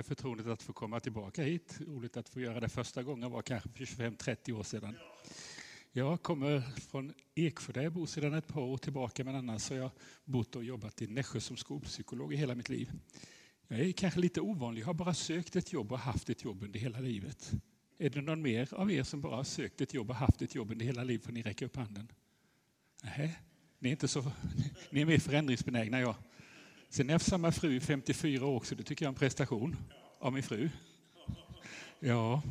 För förtroendet att få komma tillbaka hit. Roligt att få göra det första gången var kanske för 25-30 år sedan. Jag kommer från Eksjö där jag bor sedan ett par år tillbaka men annars har jag bott och jobbat i Nässjö som skolpsykolog i hela mitt liv. Jag är kanske lite ovanlig, jag har bara sökt ett jobb och haft ett jobb under hela livet. Är det någon mer av er som bara har sökt ett jobb och haft ett jobb under hela livet får ni räcka upp handen. Nej, ni är inte så, ni är mer förändringsbenägna jag. Sen har jag haft samma fru i 54 år också, det tycker jag är en prestation av min fru. Ja.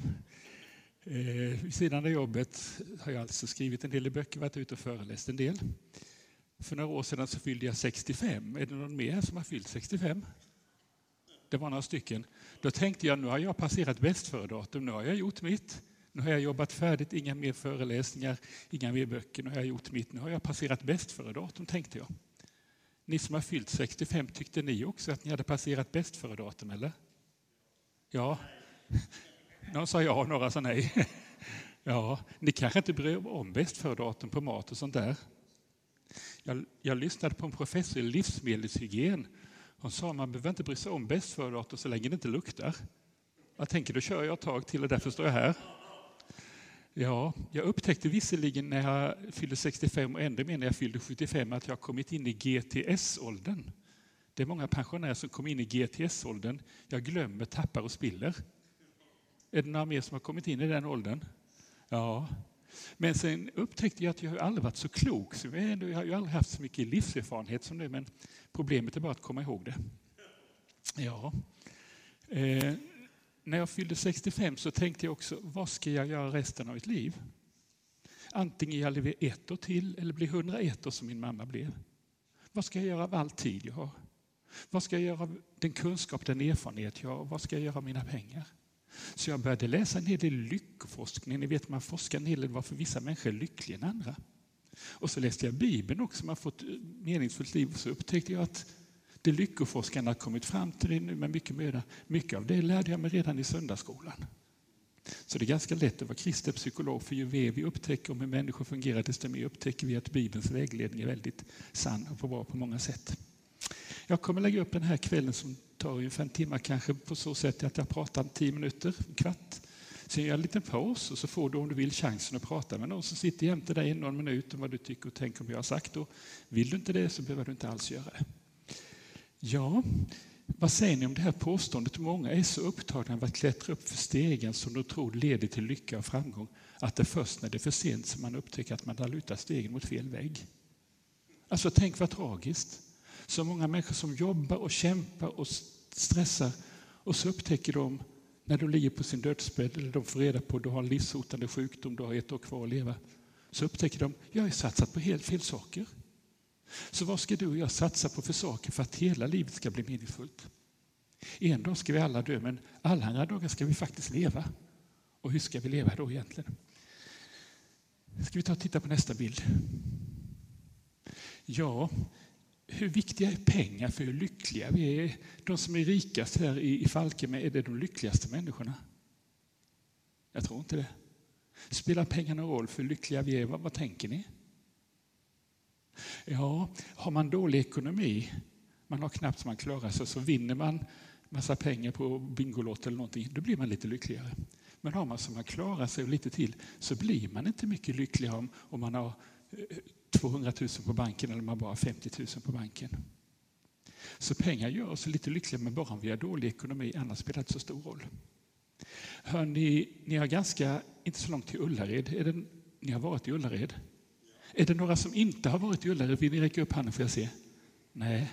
Eh, vid sidan av jobbet har jag alltså skrivit en del böcker, varit ute och föreläst en del. För några år sedan så fyllde jag 65. Är det någon mer som har fyllt 65? Det var några stycken. Då tänkte jag, nu har jag passerat bäst före-datum. nu har jag gjort mitt. Nu har jag jobbat färdigt, inga mer föreläsningar, inga mer böcker, nu har jag gjort mitt. Nu har jag passerat bäst före-datum, tänkte jag. Ni som har fyllt 65, tyckte ni också att ni hade passerat bäst före datum, eller? Ja. Någon sa ja, några sa nej. Ja, ni kanske inte bryr er om bäst före datum på mat och sånt där. Jag, jag lyssnade på en professor i livsmedelshygien. Hon sa att man behöver inte bry sig om bäst före datum så länge det inte luktar. Jag tänker, då kör jag ett tag till och därför står jag här. Ja, jag upptäckte visserligen när jag fyllde 65 och ännu mer när jag fyllde 75 att jag kommit in i GTS-åldern. Det är många pensionärer som kommer in i GTS-åldern. Jag glömmer, tappar och spiller. Är det några mer som har kommit in i den åldern? Ja. Men sen upptäckte jag att jag aldrig varit så klok. Så jag har ju aldrig haft så mycket livserfarenhet som nu, men problemet är bara att komma ihåg det. Ja. Eh, när jag fyllde 65 så tänkte jag också, vad ska jag göra resten av mitt liv? Antingen jag lever ett år till eller blir 101 år som min mamma blev. Vad ska jag göra av all tid jag har? Vad ska jag göra av den kunskap, den erfarenhet jag har? Vad ska jag göra av mina pengar? Så jag började läsa en hel del lyckoforskning. Ni vet, man forskar en hel del varför vissa människor är lyckligare än andra. Och så läste jag Bibeln också, man fått meningsfullt liv. Och så upptäckte jag att det lyckoforskarna har kommit fram till nu med mycket möda, mycket av det lärde jag mig redan i söndagsskolan. Så det är ganska lätt att vara kristen psykolog, för ju mer vi upptäcker om hur människor fungerar, desto mer upptäcker vi att Bibelns vägledning är väldigt sann och bra på många sätt. Jag kommer lägga upp den här kvällen som tar ungefär en timme, kanske på så sätt att jag pratar tio minuter, en kvart. Sen gör jag en liten paus och så får du om du vill chansen att prata med någon som sitter jämte dig i någon minut om vad du tycker och tänker om vad jag har sagt. Och vill du inte det så behöver du inte alls göra det. Ja, vad säger ni om det här påståendet? Många är så upptagna av att klättra upp för stegen som de tror leder till lycka och framgång att det är först när det är för sent som man upptäcker att man har lutat stegen mot fel vägg. Alltså tänk vad tragiskt. Så många människor som jobbar och kämpar och stressar och så upptäcker de när de ligger på sin dödsbädd eller de får reda på att du har en livshotande sjukdom, du har ett år kvar att leva. Så upptäcker de, jag har satsat på helt fel saker. Så vad ska du och jag satsa på för saker för att hela livet ska bli meningsfullt? En dag ska vi alla dö, men alla andra dagar ska vi faktiskt leva. Och hur ska vi leva då egentligen? Ska vi ta och titta på nästa bild? Ja, hur viktiga är pengar för hur lyckliga vi är? De som är rikast här i Falkenberg, är det de lyckligaste människorna? Jag tror inte det. Spelar pengarna roll för hur lyckliga vi är? Vad, vad tänker ni? Ja, har man dålig ekonomi, man har knappt så man klarar sig, så vinner man massa pengar på Bingolotto eller någonting, då blir man lite lyckligare. Men har man så man klarar sig och lite till så blir man inte mycket lyckligare om, om man har eh, 200 000 på banken eller man bara har 50 000 på banken. Så pengar gör oss lite lyckliga, men bara om vi har dålig ekonomi, annars spelar det inte så stor roll. Hör ni, ni har ganska, inte så långt till Ullared, är det, ni har varit i Ullared? Är det några som inte har varit i Ullared? Vill ni räcka upp handen får jag se? Nej.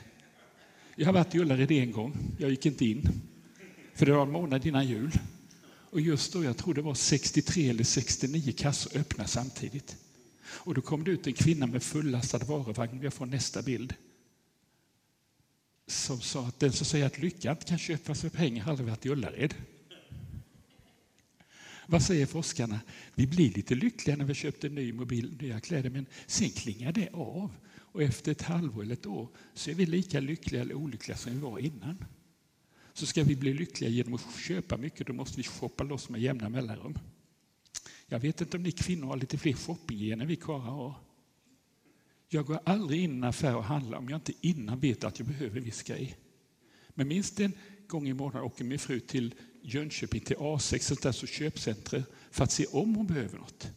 Jag har varit i Ullared en gång. Jag gick inte in. För det var en månad innan jul. Och just då, jag tror det var 63 eller 69 kassor öppna samtidigt. Och då kom det ut en kvinna med fullastad varuvagn. Jag får nästa bild. Som sa att den som säger att lycka inte kan köpas för pengar har aldrig varit i Ullared. Vad säger forskarna? Vi blir lite lyckliga när vi köpt en ny mobil, nya kläder, men sen klingar det av. Och efter ett halvår eller ett år så är vi lika lyckliga eller olyckliga som vi var innan. Så ska vi bli lyckliga genom att köpa mycket, då måste vi shoppa loss med jämna mellanrum. Jag vet inte om ni kvinnor har lite fler shoppinggener än vi karlar har. Jag går aldrig in i en affär och handlar om jag inte innan vet att jag behöver en viss grej. Men minst en gång i månaden åker min fru till Jönköping till A6, ett alltså köpcentrum, för att se om hon behöver något.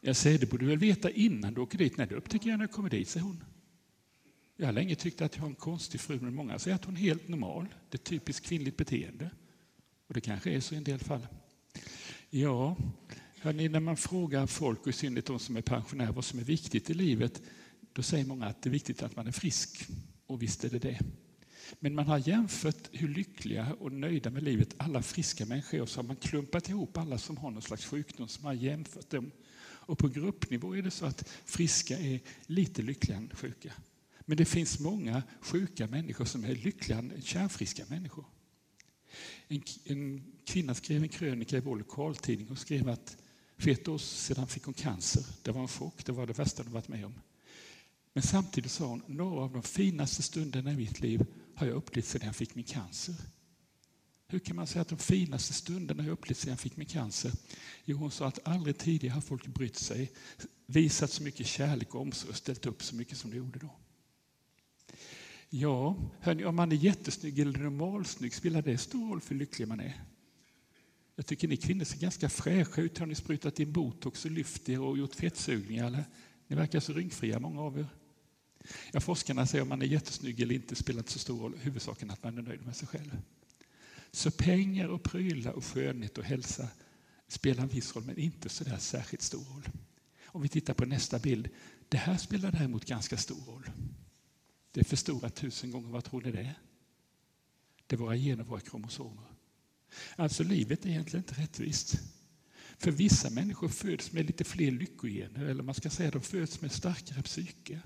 Jag säger, det borde du väl veta innan du åker dit? Nej, det upptäcker jag när jag kommer dit, säger hon. Jag har länge tyckt att jag har en konstig fru, men många säger att hon är helt normal. Det är typiskt kvinnligt beteende. Och det kanske är så i en del fall. Ja, hörni, när man frågar folk, och i synnerhet de som är pensionärer, vad som är viktigt i livet, då säger många att det är viktigt att man är frisk. Och visst är det det. Men man har jämfört hur lyckliga och nöjda med livet alla friska människor är och så har man klumpat ihop alla som har någon slags sjukdom som har jämfört dem. Och på gruppnivå är det så att friska är lite lyckligare än sjuka. Men det finns många sjuka människor som är lyckligare än kärnfriska människor. En, en kvinna skrev en krönika i vår lokaltidning och skrev att för ett år sedan fick hon cancer. Det var en chock, det var det värsta hon varit med om. Men samtidigt sa hon, några av de finaste stunderna i mitt liv har jag upplevt sedan jag fick min cancer. Hur kan man säga att de finaste stunderna jag upplevt sedan jag fick min cancer? Jo, hon sa att aldrig tidigare har folk brytt sig, visat så mycket kärlek och omsorg och ställt upp så mycket som de gjorde då. Ja, hörni, om man är jättesnygg eller normalsnygg, spelar det stor roll för hur lycklig man är? Jag tycker ni kvinnor ser ganska fräscha ut. Har ni sprutat in botox och lyft er och gjort fettsugningar? Eller? Ni verkar så rynkfria, många av er. Ja, forskarna säger om man är jättesnygg eller inte spelar inte så stor roll. Huvudsaken är att man är nöjd med sig själv. Så pengar och prylar och skönhet och hälsa spelar en viss roll, men inte så där särskilt stor roll. Om vi tittar på nästa bild. Det här spelar däremot ganska stor roll. Det är förstorat tusen gånger. Vad tror ni det är? Det är våra gener, våra kromosomer. Alltså livet är egentligen inte rättvist. För vissa människor föds med lite fler lyckogener, eller man ska säga de föds med starkare psyke.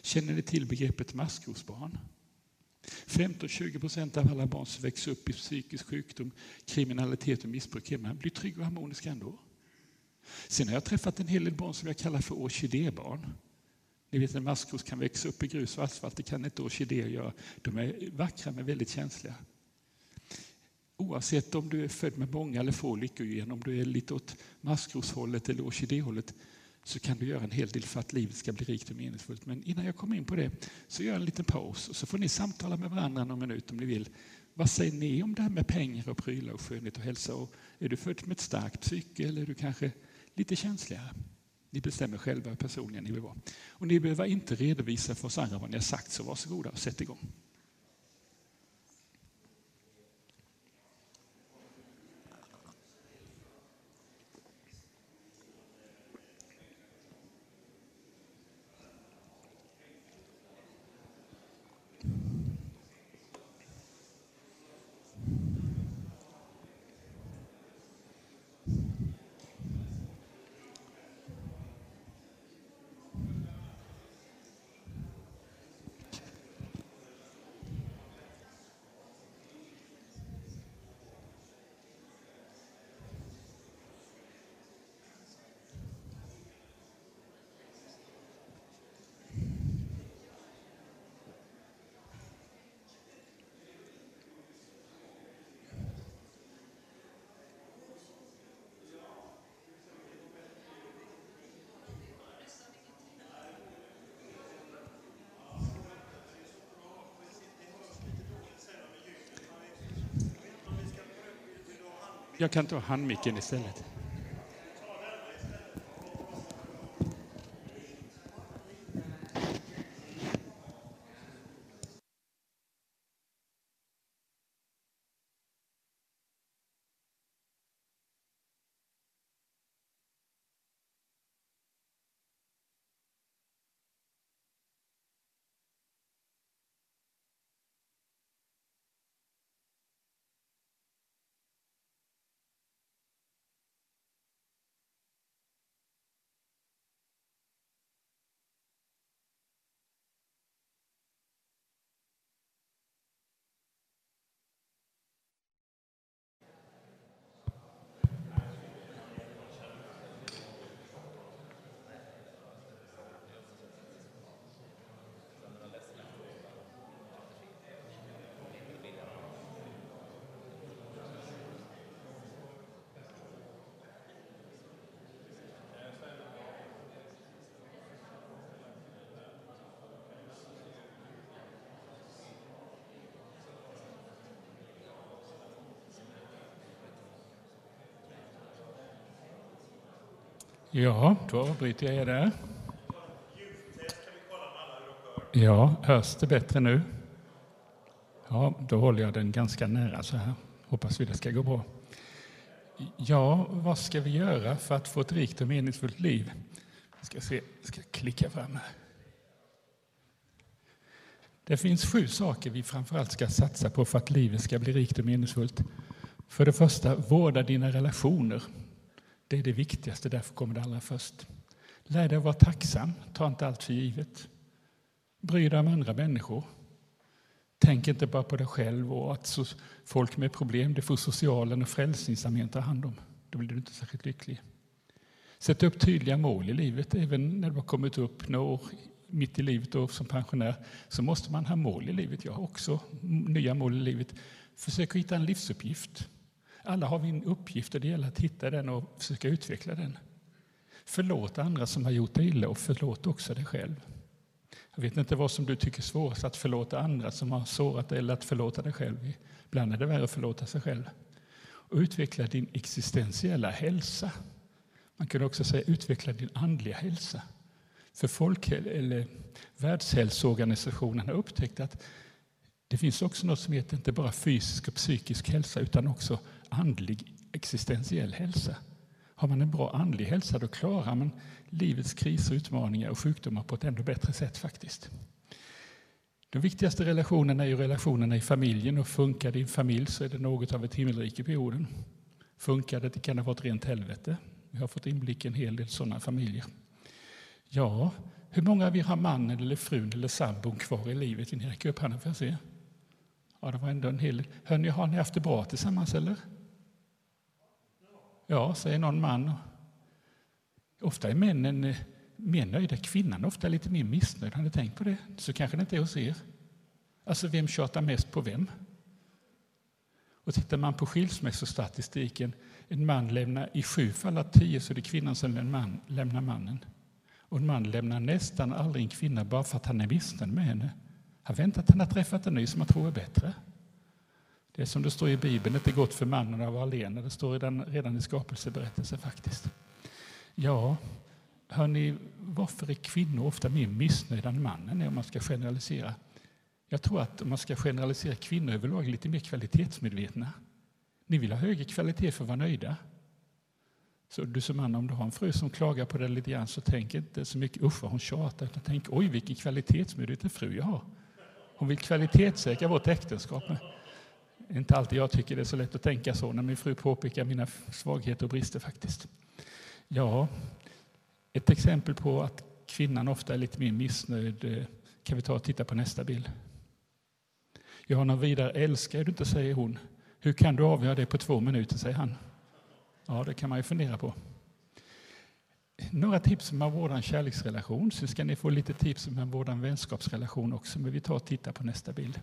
Känner ni till begreppet maskrosbarn? 15-20 procent av alla barn som växer upp i psykisk sjukdom, kriminalitet och missbruk hemma blir trygga och harmoniska ändå. Sen har jag träffat en hel del barn som jag kallar för orkidébarn. Ni vet en maskros kan växa upp i grus och asfalt, det kan inte orkidéer göra. De är vackra men väldigt känsliga. Oavsett om du är född med många eller få lyckogen, om du är lite åt maskroshållet eller orkidéhållet, så kan du göra en hel del för att livet ska bli rikt och meningsfullt. Men innan jag kommer in på det så gör jag en liten paus och så får ni samtala med varandra någon minut om ni vill. Vad säger ni om det här med pengar och prylar och skönhet och hälsa? Och är du född med ett starkt psyke eller är du kanske lite känsligare? Ni bestämmer själva hur personliga ni vill vara. Och ni behöver inte redovisa för oss andra vad ni har sagt, så varsågoda och sätt igång. Jag kan ta handmicken istället. Ja, då avbryter jag er där. Ja, hörs det bättre nu? Ja, då håller jag den ganska nära så här. Hoppas vi det ska gå bra. Ja, vad ska vi göra för att få ett rikt och meningsfullt liv? Jag ska se, jag ska klicka fram här. Det finns sju saker vi framförallt ska satsa på för att livet ska bli rikt och meningsfullt. För det första, vårda dina relationer. Det är det viktigaste, därför kommer det allra först. Lär dig att vara tacksam, ta inte allt för givet. Bry dig om andra människor. Tänk inte bara på dig själv och att folk med problem, det får socialen och Frälsningsarmén ta hand om. Då blir du inte särskilt lycklig. Sätt upp tydliga mål i livet, även när du har kommit upp några år mitt i livet och som pensionär, så måste man ha mål i livet. Jag har också nya mål i livet. Försök att hitta en livsuppgift. Alla har vi en uppgift och det gäller att hitta den och försöka utveckla den. Förlåt andra som har gjort dig illa och förlåt också dig själv. Jag vet inte vad som du tycker är svårast, att förlåta andra som har sårat dig eller att förlåta dig själv. Ibland är det värre att förlåta sig själv. Och utveckla din existentiella hälsa. Man kan också säga utveckla din andliga hälsa. För folk, eller Världshälsoorganisationen har upptäckt att det finns också något som heter inte bara fysisk och psykisk hälsa utan också andlig existentiell hälsa. Har man en bra andlig hälsa då klarar man livets kriser, utmaningar och sjukdomar på ett ännu bättre sätt faktiskt. De viktigaste relationerna är ju relationerna i familjen och funkar din familj så är det något av ett himmelrike på jorden. Funkar det, det kan det vara ett rent helvete. Vi har fått inblick i en hel del sådana familjer. Ja, hur många av er har mannen eller frun eller sambon kvar i livet? Ni räcker upp handen för att se? Ja, det var ändå en hel del. Hörrni, har ni haft det bra tillsammans eller? Ja, säger någon man. Ofta är männen eh, mer nöjda, kvinnan är lite mer missnöjd. Har ni tänkt på det? Så kanske det inte är hos er. Alltså, vem tjatar mest på vem? Och tittar man på skilsmässostatistiken, en man lämnar i sju fall av tio så är det kvinnan som lämnar mannen. Och en man lämnar nästan aldrig en kvinna bara för att han är missnöjd med henne. Han väntar att han har träffat en ny som han tror är bättre. Det är som det står i Bibeln, inte gott för mannen att vara alena. Det står redan, redan i skapelseberättelsen faktiskt. Ja, hörni, varför är kvinnor ofta mer missnöjda än mannen om man ska generalisera? Jag tror att om man ska generalisera kvinnor överlag lite mer kvalitetsmedvetna. Ni vill ha högre kvalitet för att vara nöjda. Så du som man, om du har en fru som klagar på dig lite grann så tänk inte så mycket usch vad hon tjatar, utan tänk oj vilken kvalitetsmedveten fru jag har. Hon vill kvalitetssäkra vårt äktenskap. Med inte alltid jag tycker det är så lätt att tänka så när min fru påpekar mina svagheter och brister faktiskt. Ja, ett exempel på att kvinnan ofta är lite mer missnöjd eh, kan vi ta och titta på nästa bild. Jag har någon vidare älskar du inte, säger hon. Hur kan du avgöra det på två minuter, säger han. Ja, det kan man ju fundera på. Några tips om att vårda en kärleksrelation. Sen ska ni få lite tips om att vårda en vänskapsrelation också. Men vi tar och tittar på nästa bild.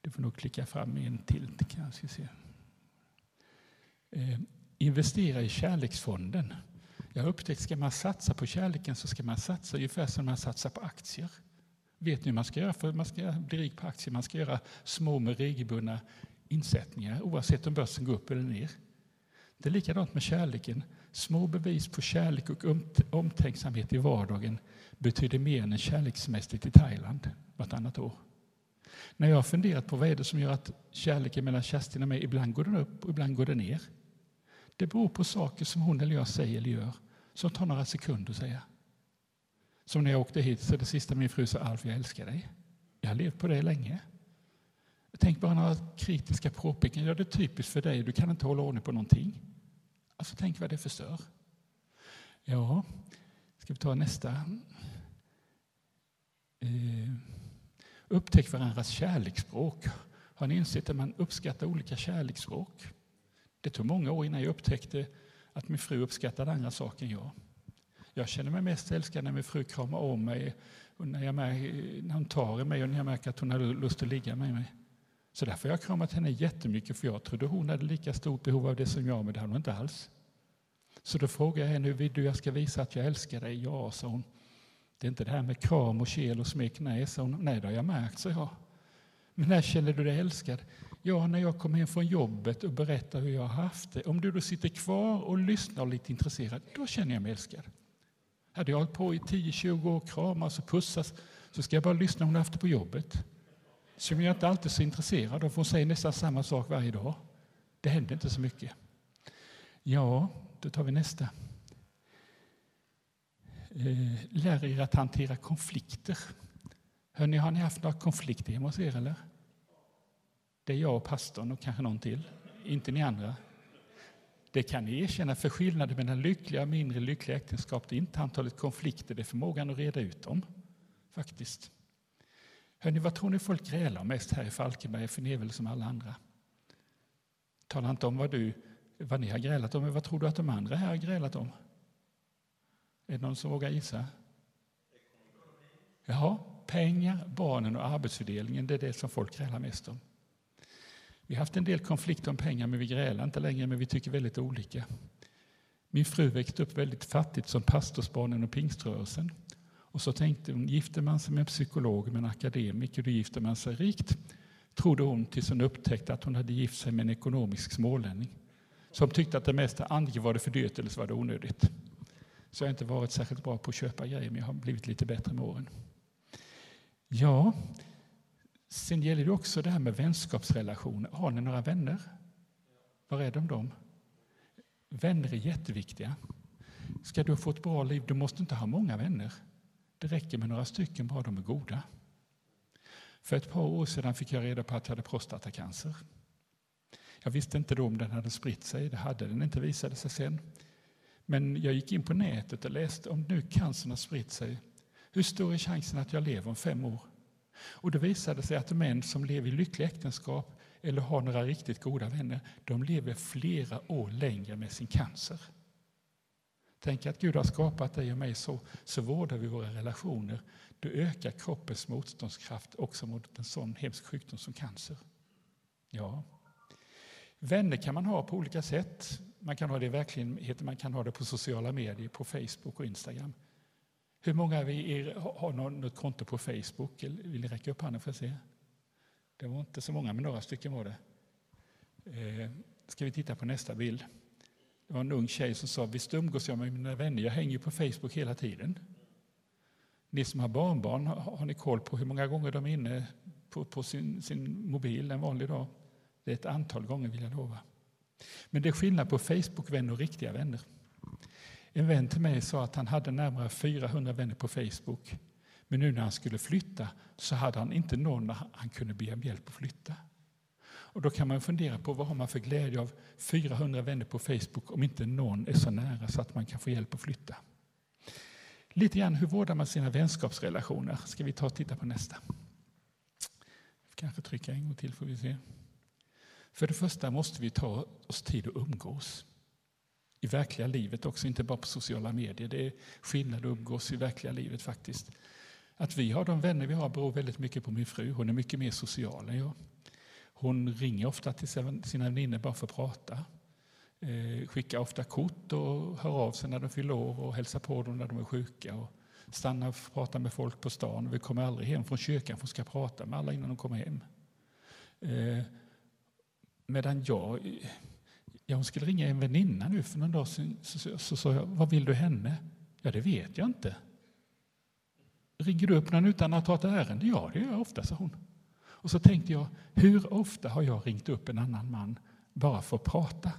Du får nog klicka fram en till. Kanske se. Eh, investera i kärleksfonden. Jag har upptäckt att ska man satsa på kärleken så ska man satsa ungefär som man satsar på aktier. Vet ni hur man ska göra för att man ska bli rik på aktier? Man ska göra små med regelbundna insättningar oavsett om börsen går upp eller ner. Det är likadant med kärleken. Små bevis på kärlek och omtänksamhet i vardagen betyder mer än en kärlekssemester till Thailand vartannat år. När jag har funderat på vad är det som gör att kärleken mellan Kerstin och mig ibland går den upp och ibland går den ner. Det beror på saker som hon eller jag säger eller gör som tar några sekunder att säga. Som när jag åkte hit så det sista min fru sa Alf, jag älskar dig. Jag har levt på det länge. Tänk bara några kritiska påpekanden. Ja, det är typiskt för dig, du kan inte hålla ordning på någonting. Alltså tänk vad det förstör. Ja, ska vi ta nästa? Eh, upptäck varandras kärleksspråk. Har ni insett att man uppskattar olika kärleksspråk? Det tog många år innan jag upptäckte att min fru uppskattade andra saker än jag. Jag känner mig mest älskad när min fru kramar om mig, och när, jag märker, när hon tar i mig och när jag märker att hon har lust att ligga med mig. Så därför har jag kramat henne jättemycket, för jag trodde hon hade lika stort behov av det som jag, men det hade hon inte alls. Så då frågade jag henne, hur vill du jag ska visa att jag älskar dig? Ja, sa hon. Det är inte det här med kram och kel och smek, nej, sa hon. Nej, det har jag märkt, sa jag. Men när känner du dig älskad? Ja, när jag kommer hem från jobbet och berättar hur jag har haft det. Om du då sitter kvar och lyssnar och lite intresserad, då känner jag mig älskad. Hade jag hållit på i 10-20 år, kramas alltså och pussas, så ska jag bara lyssna om hon har haft det på jobbet. Som jag inte alltid är så intresserad av, för hon säger nästan samma sak varje dag. Det händer inte så mycket. Ja, då tar vi nästa. Eh, lär er att hantera konflikter. Hörrni, har ni haft några konflikter hemma hos er? Eller? Det är jag och pastorn och kanske någon till, inte ni andra. Det kan ni erkänna, för skillnaden mellan lyckliga och mindre lyckliga äktenskap det är inte antalet konflikter, det är förmågan att reda ut dem. Faktiskt. Hörrni, vad tror ni folk grälar mest här i Falkenberg? För ni är väl som alla andra. Tala inte om vad, du, vad ni har grälat om, men vad tror du att de andra här har grälat om? Är det någon som vågar gissa? Ja, pengar, barnen och arbetsfördelningen, det är det som folk grälar mest om. Vi har haft en del konflikter om pengar, men vi grälar inte längre, men vi tycker väldigt olika. Min fru växte upp väldigt fattigt som pastorsbarnen och pingströrelsen. Och så tänkte hon, gifter man sig med en psykolog, med en akademiker, då gifter man sig rikt. Trodde hon tills hon upptäckte att hon hade gift sig med en ekonomisk smålänning. Som tyckte att det mesta, antingen var det för dyrt eller så var det onödigt. Så jag har inte varit särskilt bra på att köpa grejer, men jag har blivit lite bättre med åren. Ja, sen gäller det också det här med vänskapsrelationer. Har ni några vänner? Var är de dem? Vänner är jätteviktiga. Ska du få ett bra liv, du måste inte ha många vänner. Det räcker med några stycken, bara de är goda. För ett par år sedan fick jag reda på att jag hade prostatacancer. Jag visste inte då om den hade spritt sig, det hade den inte visade sig sen. Men jag gick in på nätet och läste om nu cancern har spritt sig. Hur stor är chansen att jag lever om fem år? Och det visade sig att män som lever i lyckliga äktenskap eller har några riktigt goda vänner, de lever flera år längre med sin cancer. Tänk att Gud har skapat dig och mig så, så vårdar vi våra relationer. Då ökar kroppens motståndskraft också mot en sån hemsk sjukdom som cancer. Ja. Vänner kan man ha på olika sätt. Man kan ha det i verkligheten, man kan ha det på sociala medier, på Facebook och Instagram. Hur många av er har något konto på Facebook? Vill ni räcka upp handen för att se? Det var inte så många, men några stycken var det. Eh, ska vi titta på nästa bild? Det var en ung tjej som sa, visst umgås jag med mina vänner, jag hänger på Facebook hela tiden. Ni som har barnbarn, har ni koll på hur många gånger de är inne på, på sin, sin mobil en vanlig dag? Det är ett antal gånger vill jag lova. Men det är skillnad på Facebook-vänner och riktiga vänner. En vän till mig sa att han hade närmare 400 vänner på Facebook. Men nu när han skulle flytta så hade han inte någon han kunde be om hjälp att flytta. Och då kan man fundera på vad har man för glädje av 400 vänner på Facebook om inte någon är så nära så att man kan få hjälp att flytta. Lite grann hur vårdar man sina vänskapsrelationer? Ska vi ta och titta på nästa? Kanske trycka en gång till får vi se. För det första måste vi ta oss tid att umgås. I verkliga livet också, inte bara på sociala medier. Det är skillnad att umgås i verkliga livet faktiskt. Att vi har de vänner vi har beror väldigt mycket på min fru. Hon är mycket mer social än jag. Hon ringer ofta till sina vänner bara för att prata. Eh, skickar ofta kort och hör av sig när de fyller år och hälsar på dem när de är sjuka. Och stannar och pratar med folk på stan. Vi kommer aldrig hem från kyrkan för att ska prata med alla innan de kommer hem. Eh, medan jag, ja, hon skulle ringa en väninna nu för någon dag sedan, så sa jag, vad vill du henne? Ja, det vet jag inte. Ringer du upp någon utan att ha ett ärende? Ja, det gör jag ofta, sa hon. Och så tänkte jag, hur ofta har jag ringt upp en annan man bara för att prata?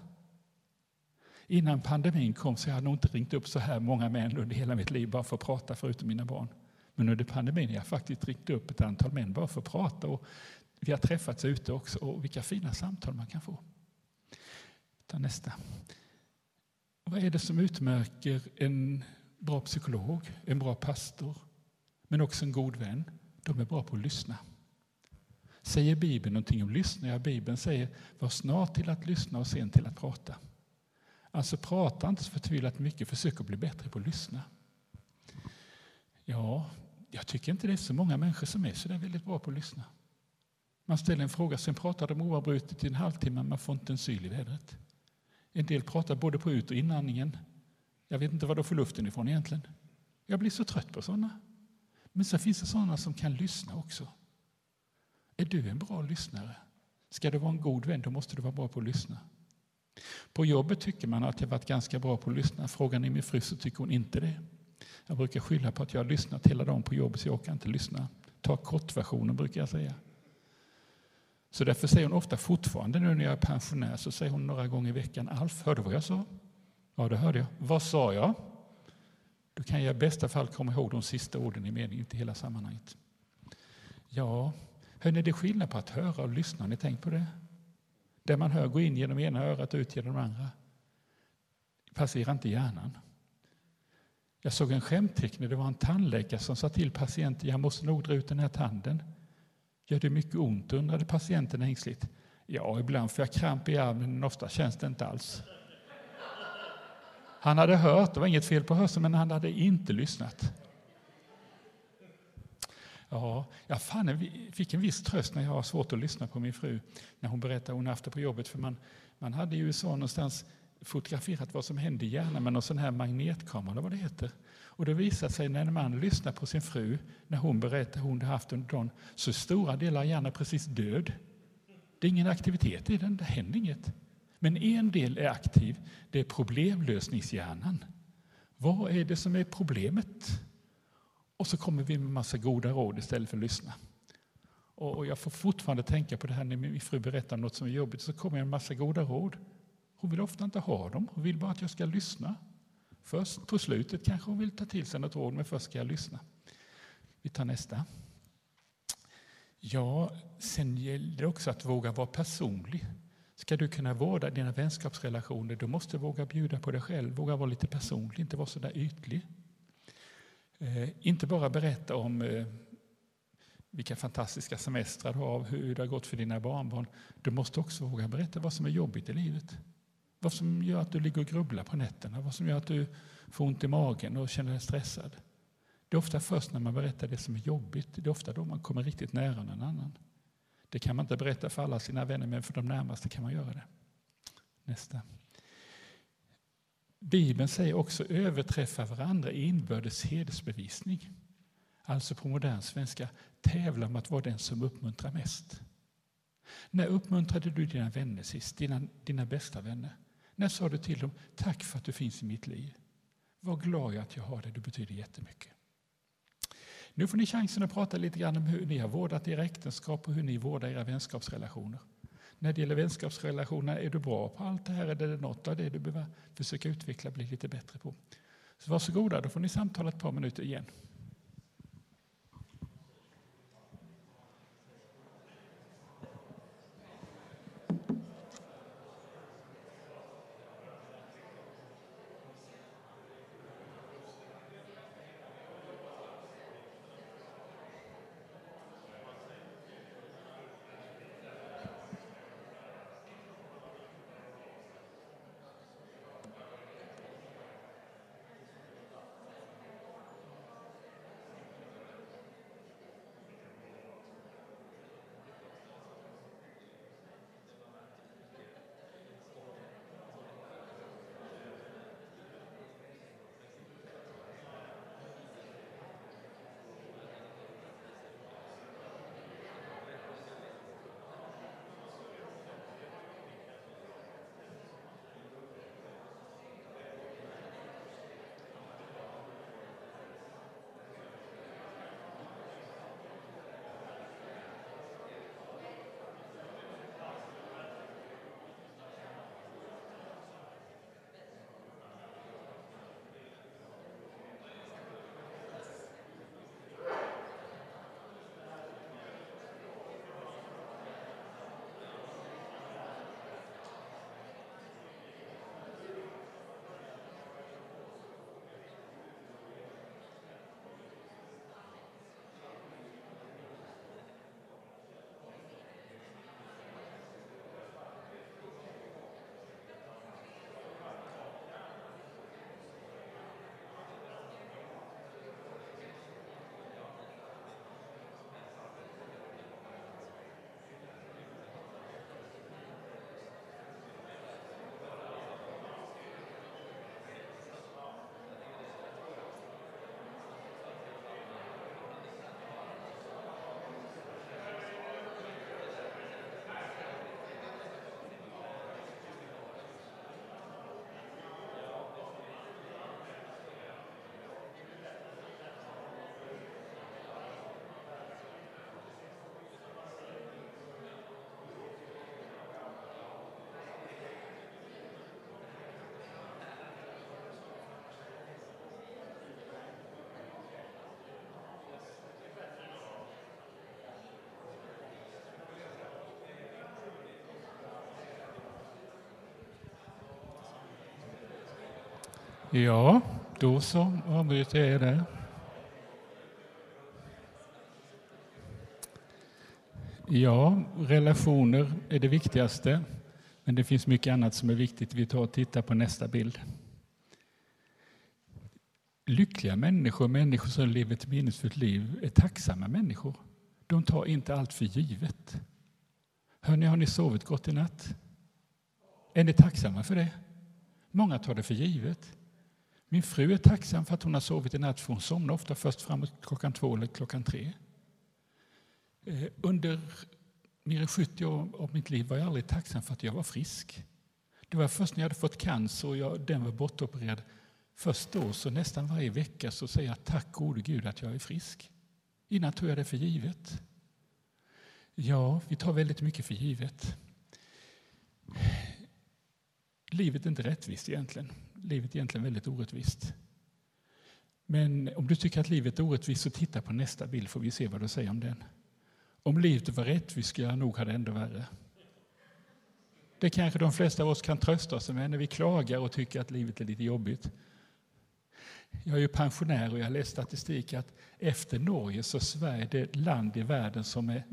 Innan pandemin kom så jag hade nog inte ringt upp så här många män under hela mitt liv bara för att prata, förutom mina barn. Men under pandemin har jag faktiskt ringt upp ett antal män bara för att prata. Och vi har träffats ute också och vilka fina samtal man kan få. Ta nästa. Vad är det som utmärker en bra psykolog, en bra pastor, men också en god vän? De är bra på att lyssna. Säger Bibeln någonting om lyssna? Ja, Bibeln säger var snart till att lyssna och sen till att prata. Alltså prata inte så förtvivlat mycket, försök att bli bättre på att lyssna. Ja, jag tycker inte det är så många människor som är så där väldigt bra på att lyssna. Man ställer en fråga, sen pratar de oavbrutet i en halvtimme, man får inte en syl i vädret. En del pratar både på ut och inandningen. Jag vet inte var de får luften ifrån egentligen. Jag blir så trött på sådana. Men så finns det sådana som kan lyssna också. Är du en bra lyssnare? Ska du vara en god vän, då måste du vara bra på att lyssna. På jobbet tycker man att jag varit ganska bra på att lyssna. Frågan är min fru så tycker hon inte det. Jag brukar skylla på att jag har lyssnat hela dagen på jobbet så jag orkar inte lyssna. Ta kortversionen brukar jag säga. Så därför säger hon ofta fortfarande nu när jag är pensionär så säger hon några gånger i veckan Alf, hörde du vad jag sa? Ja, det hörde jag. Vad sa jag? Då kan jag i bästa fall komma ihåg de sista orden i meningen, inte hela sammanhanget. Ja, hörni, det är skillnad på att höra och lyssna. Har ni tänkt på det? Det man hör går in genom ena örat och ut genom det andra. Det passerar inte hjärnan. Jag såg en skämtteckning. Det var en tandläkare som sa till patienten jag måste nog dra ut den här tanden. Gör det mycket ont? undrade patienten ängsligt. Ja, ibland får jag kramp i armen, men ofta känns det inte alls. Han hade hört, det var inget fel på hörseln, men han hade inte lyssnat. Ja, jag fann, fick en viss tröst när jag har svårt att lyssna på min fru när hon berättade hon haft det på jobbet. För man, man hade i USA någonstans fotograferat vad som hände i hjärnan med någon sån här magnetkamera, eller vad det heter. Och det visar sig när en man lyssnar på sin fru, när hon berättar hon har haft under dagen, så är stora delar av hjärnan precis död. Det är ingen aktivitet i den, det händer inget. Men en del är aktiv, det är problemlösningshjärnan. Vad är det som är problemet? Och så kommer vi med massa goda råd istället för att lyssna. Och jag får fortfarande tänka på det här när min fru berättar något som är jobbigt, så kommer jag med massa goda råd. Hon vill ofta inte ha dem, hon vill bara att jag ska lyssna. Först på slutet kanske hon vill ta till sig något råd, men först ska jag lyssna. Vi tar nästa. Ja, sen gäller det också att våga vara personlig. Ska du kunna vårda dina vänskapsrelationer, då måste du våga bjuda på dig själv, våga vara lite personlig, inte vara så där ytlig. Eh, inte bara berätta om eh, vilka fantastiska semestrar du har, hur det har gått för dina barnbarn. Du måste också våga berätta vad som är jobbigt i livet. Vad som gör att du ligger och grubblar på nätterna, vad som gör att du får ont i magen och känner dig stressad. Det är ofta först när man berättar det som är jobbigt, det är ofta då man kommer riktigt nära någon annan. Det kan man inte berätta för alla sina vänner, men för de närmaste kan man göra det. Nästa. Bibeln säger också överträffa varandra i inbördes hedersbevisning. Alltså på modern svenska, tävla om att vara den som uppmuntrar mest. När uppmuntrade du dina vänner sist, dina, dina bästa vänner? När sa du till dem, tack för att du finns i mitt liv? Var glad jag att jag har dig, du betyder jättemycket. Nu får ni chansen att prata lite grann om hur ni har vårdat era äktenskap och hur ni vårdar era vänskapsrelationer. När det gäller vänskapsrelationer, är du bra på allt det här eller är det något av det du behöver försöka utveckla och bli lite bättre på? Så varsågoda, då får ni samtala ett par minuter igen. Ja, då så avbryter jag där. Ja, relationer är det viktigaste, men det finns mycket annat som är viktigt. Vi tar och tittar på nästa bild. Lyckliga människor, människor som lever ett meningsfullt liv, är tacksamma människor. De tar inte allt för givet. Hörrni, har ni sovit gott i natt? Är ni tacksamma för det? Många tar det för givet. Min fru är tacksam för att hon har sovit i natt, för hon somnar ofta först framåt klockan två eller klockan tre. Eh, under mer än 70 år av mitt liv var jag aldrig tacksam för att jag var frisk. Det var först när jag hade fått cancer och jag, den var bortopererad, först då, så nästan varje vecka, så säger jag tack gode Gud att jag är frisk. Innan tog jag det för givet. Ja, vi tar väldigt mycket för givet. Livet är inte rättvist egentligen. Livet är egentligen väldigt orättvist. Men om du tycker att livet är orättvist så titta på nästa bild får vi se vad du säger om den. Om livet var rättvist skulle jag nog ha det ändå värre. Det kanske de flesta av oss kan trösta sig med när vi klagar och tycker att livet är lite jobbigt. Jag är ju pensionär och jag har läst statistik att efter Norge så är Sverige det land i världen som är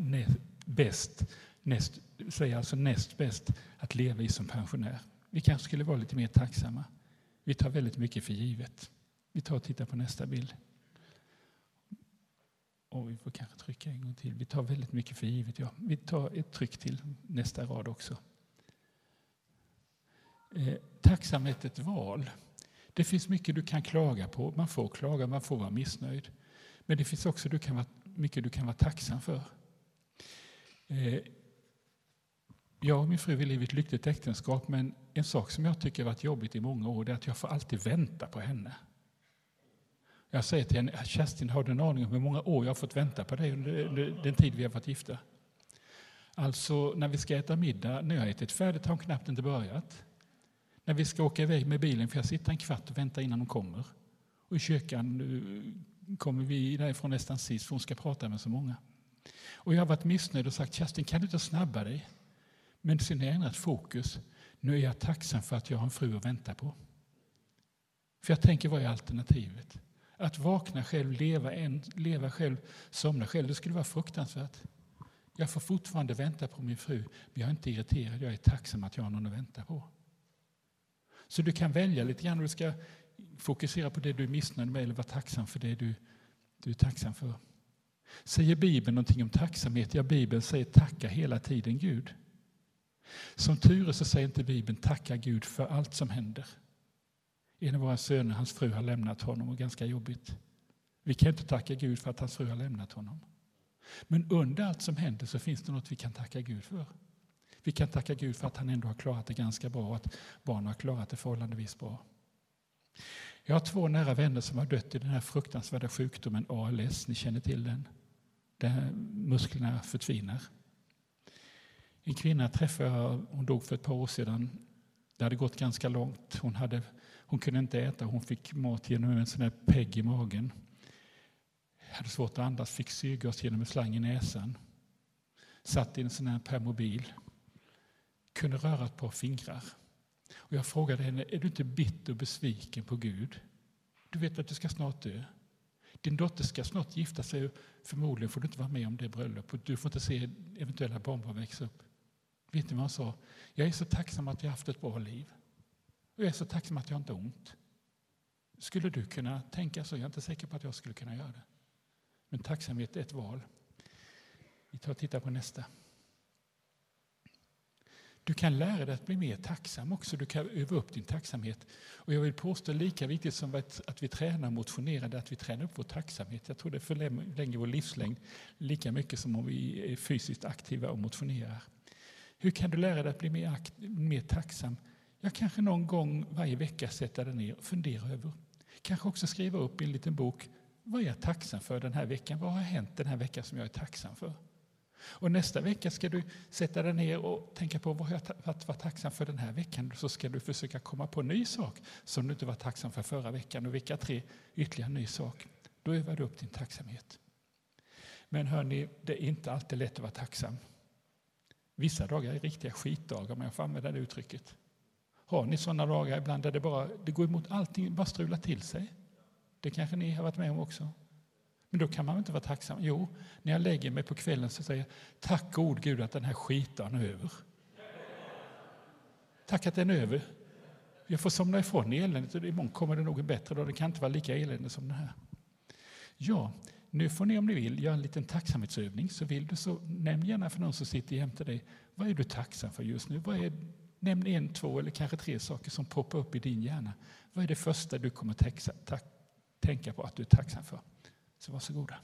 bäst, näst, säger alltså näst bäst att leva i som pensionär. Vi kanske skulle vara lite mer tacksamma. Vi tar väldigt mycket för givet. Vi tar och tittar på nästa bild. Och vi får kanske trycka en gång till. Vi tar väldigt mycket för givet. Ja. Vi tar ett tryck till nästa rad också. Eh, tacksamhet är ett val. Det finns mycket du kan klaga på. Man får klaga, man får vara missnöjd. Men det finns också du kan vara, mycket du kan vara tacksam för. Eh, jag och min fru vill leva ett lyckligt äktenskap men en sak som jag tycker har varit jobbigt i många år är att jag får alltid vänta på henne. Jag säger till henne, Kerstin, har du en aning om hur många år jag har fått vänta på dig under den tid vi har varit gifta? Alltså, när vi ska äta middag, när jag har ätit färdigt har hon knappt inte börjat. När vi ska åka iväg med bilen får jag sitta en kvart och vänta innan hon kommer. Och i kyrkan eh, kommer vi därifrån nästan sist, för hon ska prata med så många. Och jag har varit missnöjd och sagt, Kerstin, kan du inte snabba dig? Men sen har jag ändrat fokus. Nu är jag tacksam för att jag har en fru att vänta på. För jag tänker, vad är alternativet? Att vakna själv, leva, en, leva själv, somna själv, det skulle vara fruktansvärt. Jag får fortfarande vänta på min fru, men jag är inte irriterad. Jag är tacksam att jag har någon att vänta på. Så du kan välja lite grann. Du ska fokusera på det du är missnöjd med eller vara tacksam för det du, du är tacksam för. Säger Bibeln någonting om tacksamhet? Ja, Bibeln säger tacka hela tiden Gud. Som tur är så säger inte Bibeln tacka Gud för allt som händer. En av våra söner, hans fru har lämnat honom och ganska jobbigt. Vi kan inte tacka Gud för att hans fru har lämnat honom. Men under allt som händer så finns det något vi kan tacka Gud för. Vi kan tacka Gud för att han ändå har klarat det ganska bra och att barnen har klarat det förhållandevis bra. Jag har två nära vänner som har dött i den här fruktansvärda sjukdomen ALS. Ni känner till den? Där musklerna förtvinar. En kvinna träffade jag, hon dog för ett par år sedan. Det hade gått ganska långt. Hon, hade, hon kunde inte äta, hon fick mat genom en sån här pegg i magen. Hade svårt att andas, fick syrgas genom en slang i näsan. Satt i en sån här permobil. Kunde röra ett par fingrar. Och jag frågade henne, är du inte bitter och besviken på Gud? Du vet att du ska snart dö. Din dotter ska snart gifta sig och förmodligen får du inte vara med om det bröllopet. Du får inte se eventuella barnbarn växa upp. Vet ni vad han sa? Jag är så tacksam att jag haft ett bra liv. Och jag är så tacksam att jag inte har ont. Skulle du kunna tänka så? Jag är inte säker på att jag skulle kunna göra det. Men tacksamhet är ett val. Vi tar och tittar på nästa. Du kan lära dig att bli mer tacksam också. Du kan öva upp din tacksamhet. Och jag vill påstå lika viktigt som att vi tränar och motionerar, att vi tränar upp vår tacksamhet. Jag tror det förlänger vår livslängd lika mycket som om vi är fysiskt aktiva och motionerar. Hur kan du lära dig att bli mer, mer tacksam? Jag kanske någon gång varje vecka sätta dig ner och fundera över. Kanske också skriva upp i en liten bok. Vad är jag tacksam för den här veckan? Vad har hänt den här veckan som jag är tacksam för? Och nästa vecka ska du sätta dig ner och tänka på vad jag att vara tacksam för den här veckan. Så ska du försöka komma på en ny sak som du inte var tacksam för förra veckan. Och vecka tre ytterligare en ny sak. Då övar du upp din tacksamhet. Men hörni, det är inte alltid lätt att vara tacksam. Vissa dagar är riktiga skitdagar, om jag får använda det uttrycket. Har ni sådana dagar ibland där det bara det går emot allting, bara strular till sig? Det kanske ni har varit med om också. Men då kan man inte vara tacksam. Jo, när jag lägger mig på kvällen så säger jag tack god Gud att den här skitdagen är över. Tack att den är över. Jag får somna ifrån eländet och imorgon kommer det nog en bättre dag. Det kan inte vara lika elände som den här. Ja, nu får ni om ni vill göra en liten tacksamhetsövning. Så vill du så nämn gärna för någon som sitter jämte dig. Vad är du tacksam för just nu? Vad är, nämn en, två eller kanske tre saker som poppar upp i din hjärna. Vad är det första du kommer tänka på att du är tacksam för? Så varsågoda.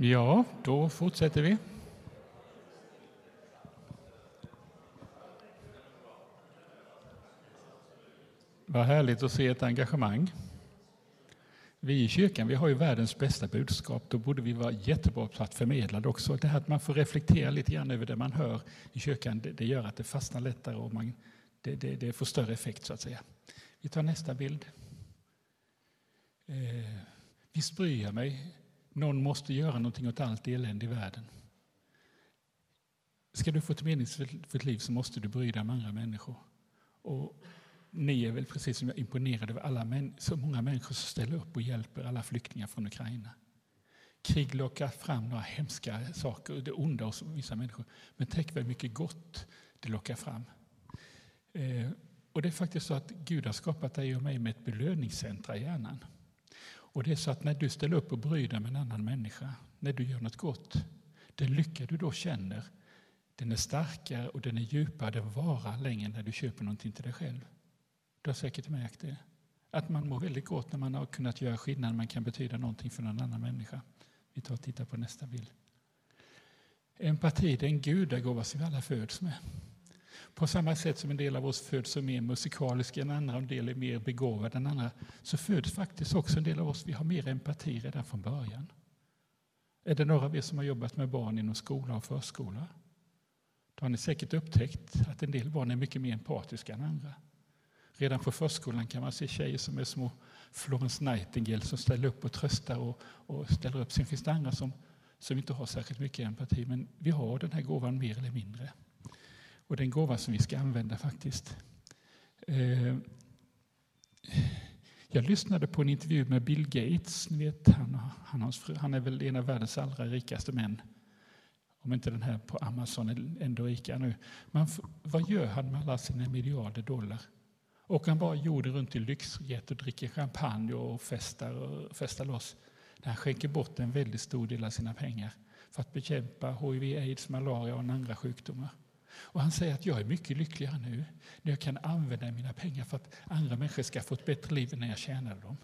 Ja, då fortsätter vi. Vad härligt att se ett engagemang. Vi i kyrkan vi har ju världens bästa budskap. Då borde vi vara jättebra på att förmedla det också. Det här att man får reflektera lite grann över det man hör i kyrkan, det, det gör att det fastnar lättare och man, det, det, det, får större effekt så att säga. Vi tar nästa bild. Eh, visst bryr jag mig någon måste göra någonting åt allt elände i världen. Ska du få ett meningsfullt liv så måste du bry dig om andra människor. Och ni är väl precis som jag imponerade över alla så många människor som ställer upp och hjälper alla flyktingar från Ukraina. Krig lockar fram några hemska saker, det onda hos vissa människor. Men tänk vad mycket gott det lockar fram. Eh, och det är faktiskt så att Gud har skapat dig och mig med ett belöningscentra i hjärnan. Och det är så att när du ställer upp och bryr dig med en annan människa, när du gör något gott, den lycka du då känner, den är starkare och den är djupare, den varar längre när du köper någonting till dig själv. Du har säkert märkt det. Att man mår väldigt gott när man har kunnat göra skillnad, man kan betyda någonting för någon annan människa. Vi tar och tittar på nästa bild. Empati det är en gudagåva som vi alla föds med. På samma sätt som en del av oss föds som mer musikaliska än andra och en del är mer begåvade än andra så föds faktiskt också en del av oss, vi har mer empati redan från början. Är det några av er som har jobbat med barn inom skola och förskola? Då har ni säkert upptäckt att en del barn är mycket mer empatiska än andra. Redan på förskolan kan man se tjejer som är små Florence Nightingale som ställer upp och tröstar och, och ställer upp. Sen finns det andra som, som inte har särskilt mycket empati, men vi har den här gåvan mer eller mindre. Och det är en gåva som vi ska använda faktiskt. Eh, jag lyssnade på en intervju med Bill Gates. Ni vet, han, han, han är väl en av världens allra rikaste män. Om inte den här på Amazon är ändå rikare nu. Men vad gör han med alla sina miljarder dollar? Och han bara jorden runt i lyxjet och dricker champagne och festar, och festar loss. Han skänker bort en väldigt stor del av sina pengar för att bekämpa hiv, aids, malaria och andra sjukdomar. Och han säger att jag är mycket lyckligare nu när jag kan använda mina pengar för att andra människor ska få ett bättre liv än när jag tjänade dem.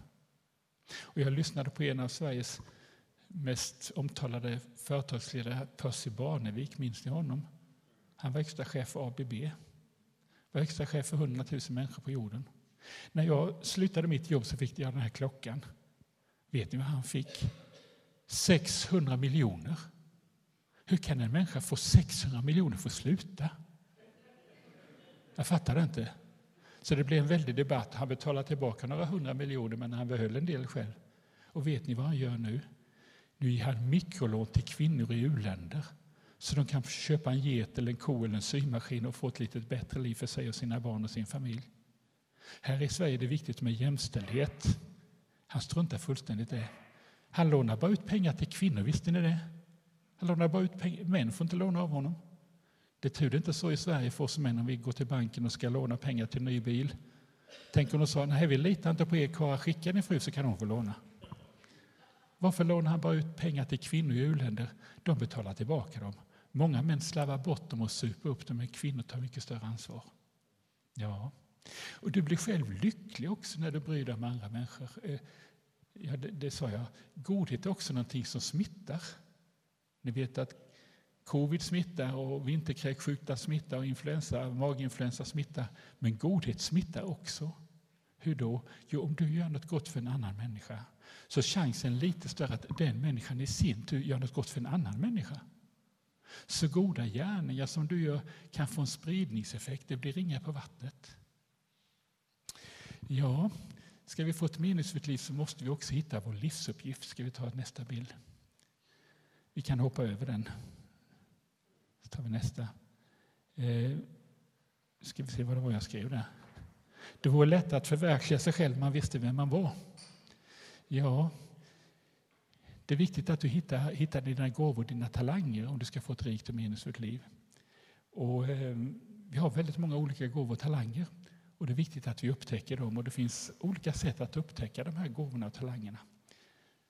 Och jag lyssnade på en av Sveriges mest omtalade företagsledare, Percy Barnevik, minns ni honom? Han var extra chef för ABB. Var extra chef för 100 000 människor på jorden. När jag slutade mitt jobb så fick jag den här klockan. Vet ni vad han fick? 600 miljoner. Hur kan en människa få 600 miljoner för att sluta? Jag fattar det inte. Så det blev en väldig debatt. Han betalade tillbaka några hundra miljoner, men han behöll en del själv. Och vet ni vad han gör nu? Nu ger han mikrolån till kvinnor i uländer så de kan köpa en get, eller en ko eller en symaskin och få ett lite bättre liv för sig och sina barn och sin familj. Här i Sverige är det viktigt med jämställdhet. Han struntar fullständigt i det. Han lånar bara ut pengar till kvinnor, visste ni det? Han lånar bara ut pengar. Män får inte låna av honom. Det betyder inte så i Sverige för oss män om vi går till banken och ska låna pengar till en ny bil. Tänk om de sa, nej vi litar inte på er karlar, skicka din fru så kan hon få låna. Varför lånar han bara ut pengar till kvinnor i u-länder? De betalar tillbaka dem. Många män slarvar bort dem och super upp dem, men kvinnor tar mycket större ansvar. Ja, och du blir själv lycklig också när du bryr dig om andra människor. Eh, ja, det, det sa jag. Godhet är också någonting som smittar. Ni vet att covid smittar och vinterkräksjuka smittar och influensa, maginfluensa smittar. Men godhet smittar också. Hur då? Jo, om du gör något gott för en annan människa så chansen lite större att den människan i sin tur gör något gott för en annan människa. Så goda gärningar som du gör kan få en spridningseffekt, det blir ringar på vattnet. Ja, ska vi få ett meningsfullt liv så måste vi också hitta vår livsuppgift. Ska vi ta nästa bild? Vi kan hoppa över den. Så tar vi nästa. Eh, ska vi se vad det var jag skrev där. Det vore lättare att förverkliga sig själv om man visste vem man var. Ja, det är viktigt att du hittar, hittar dina gåvor, dina talanger om du ska få ett rikt och meningsfullt liv. Och, eh, vi har väldigt många olika gåvor och talanger och det är viktigt att vi upptäcker dem och det finns olika sätt att upptäcka de här gåvorna och talangerna.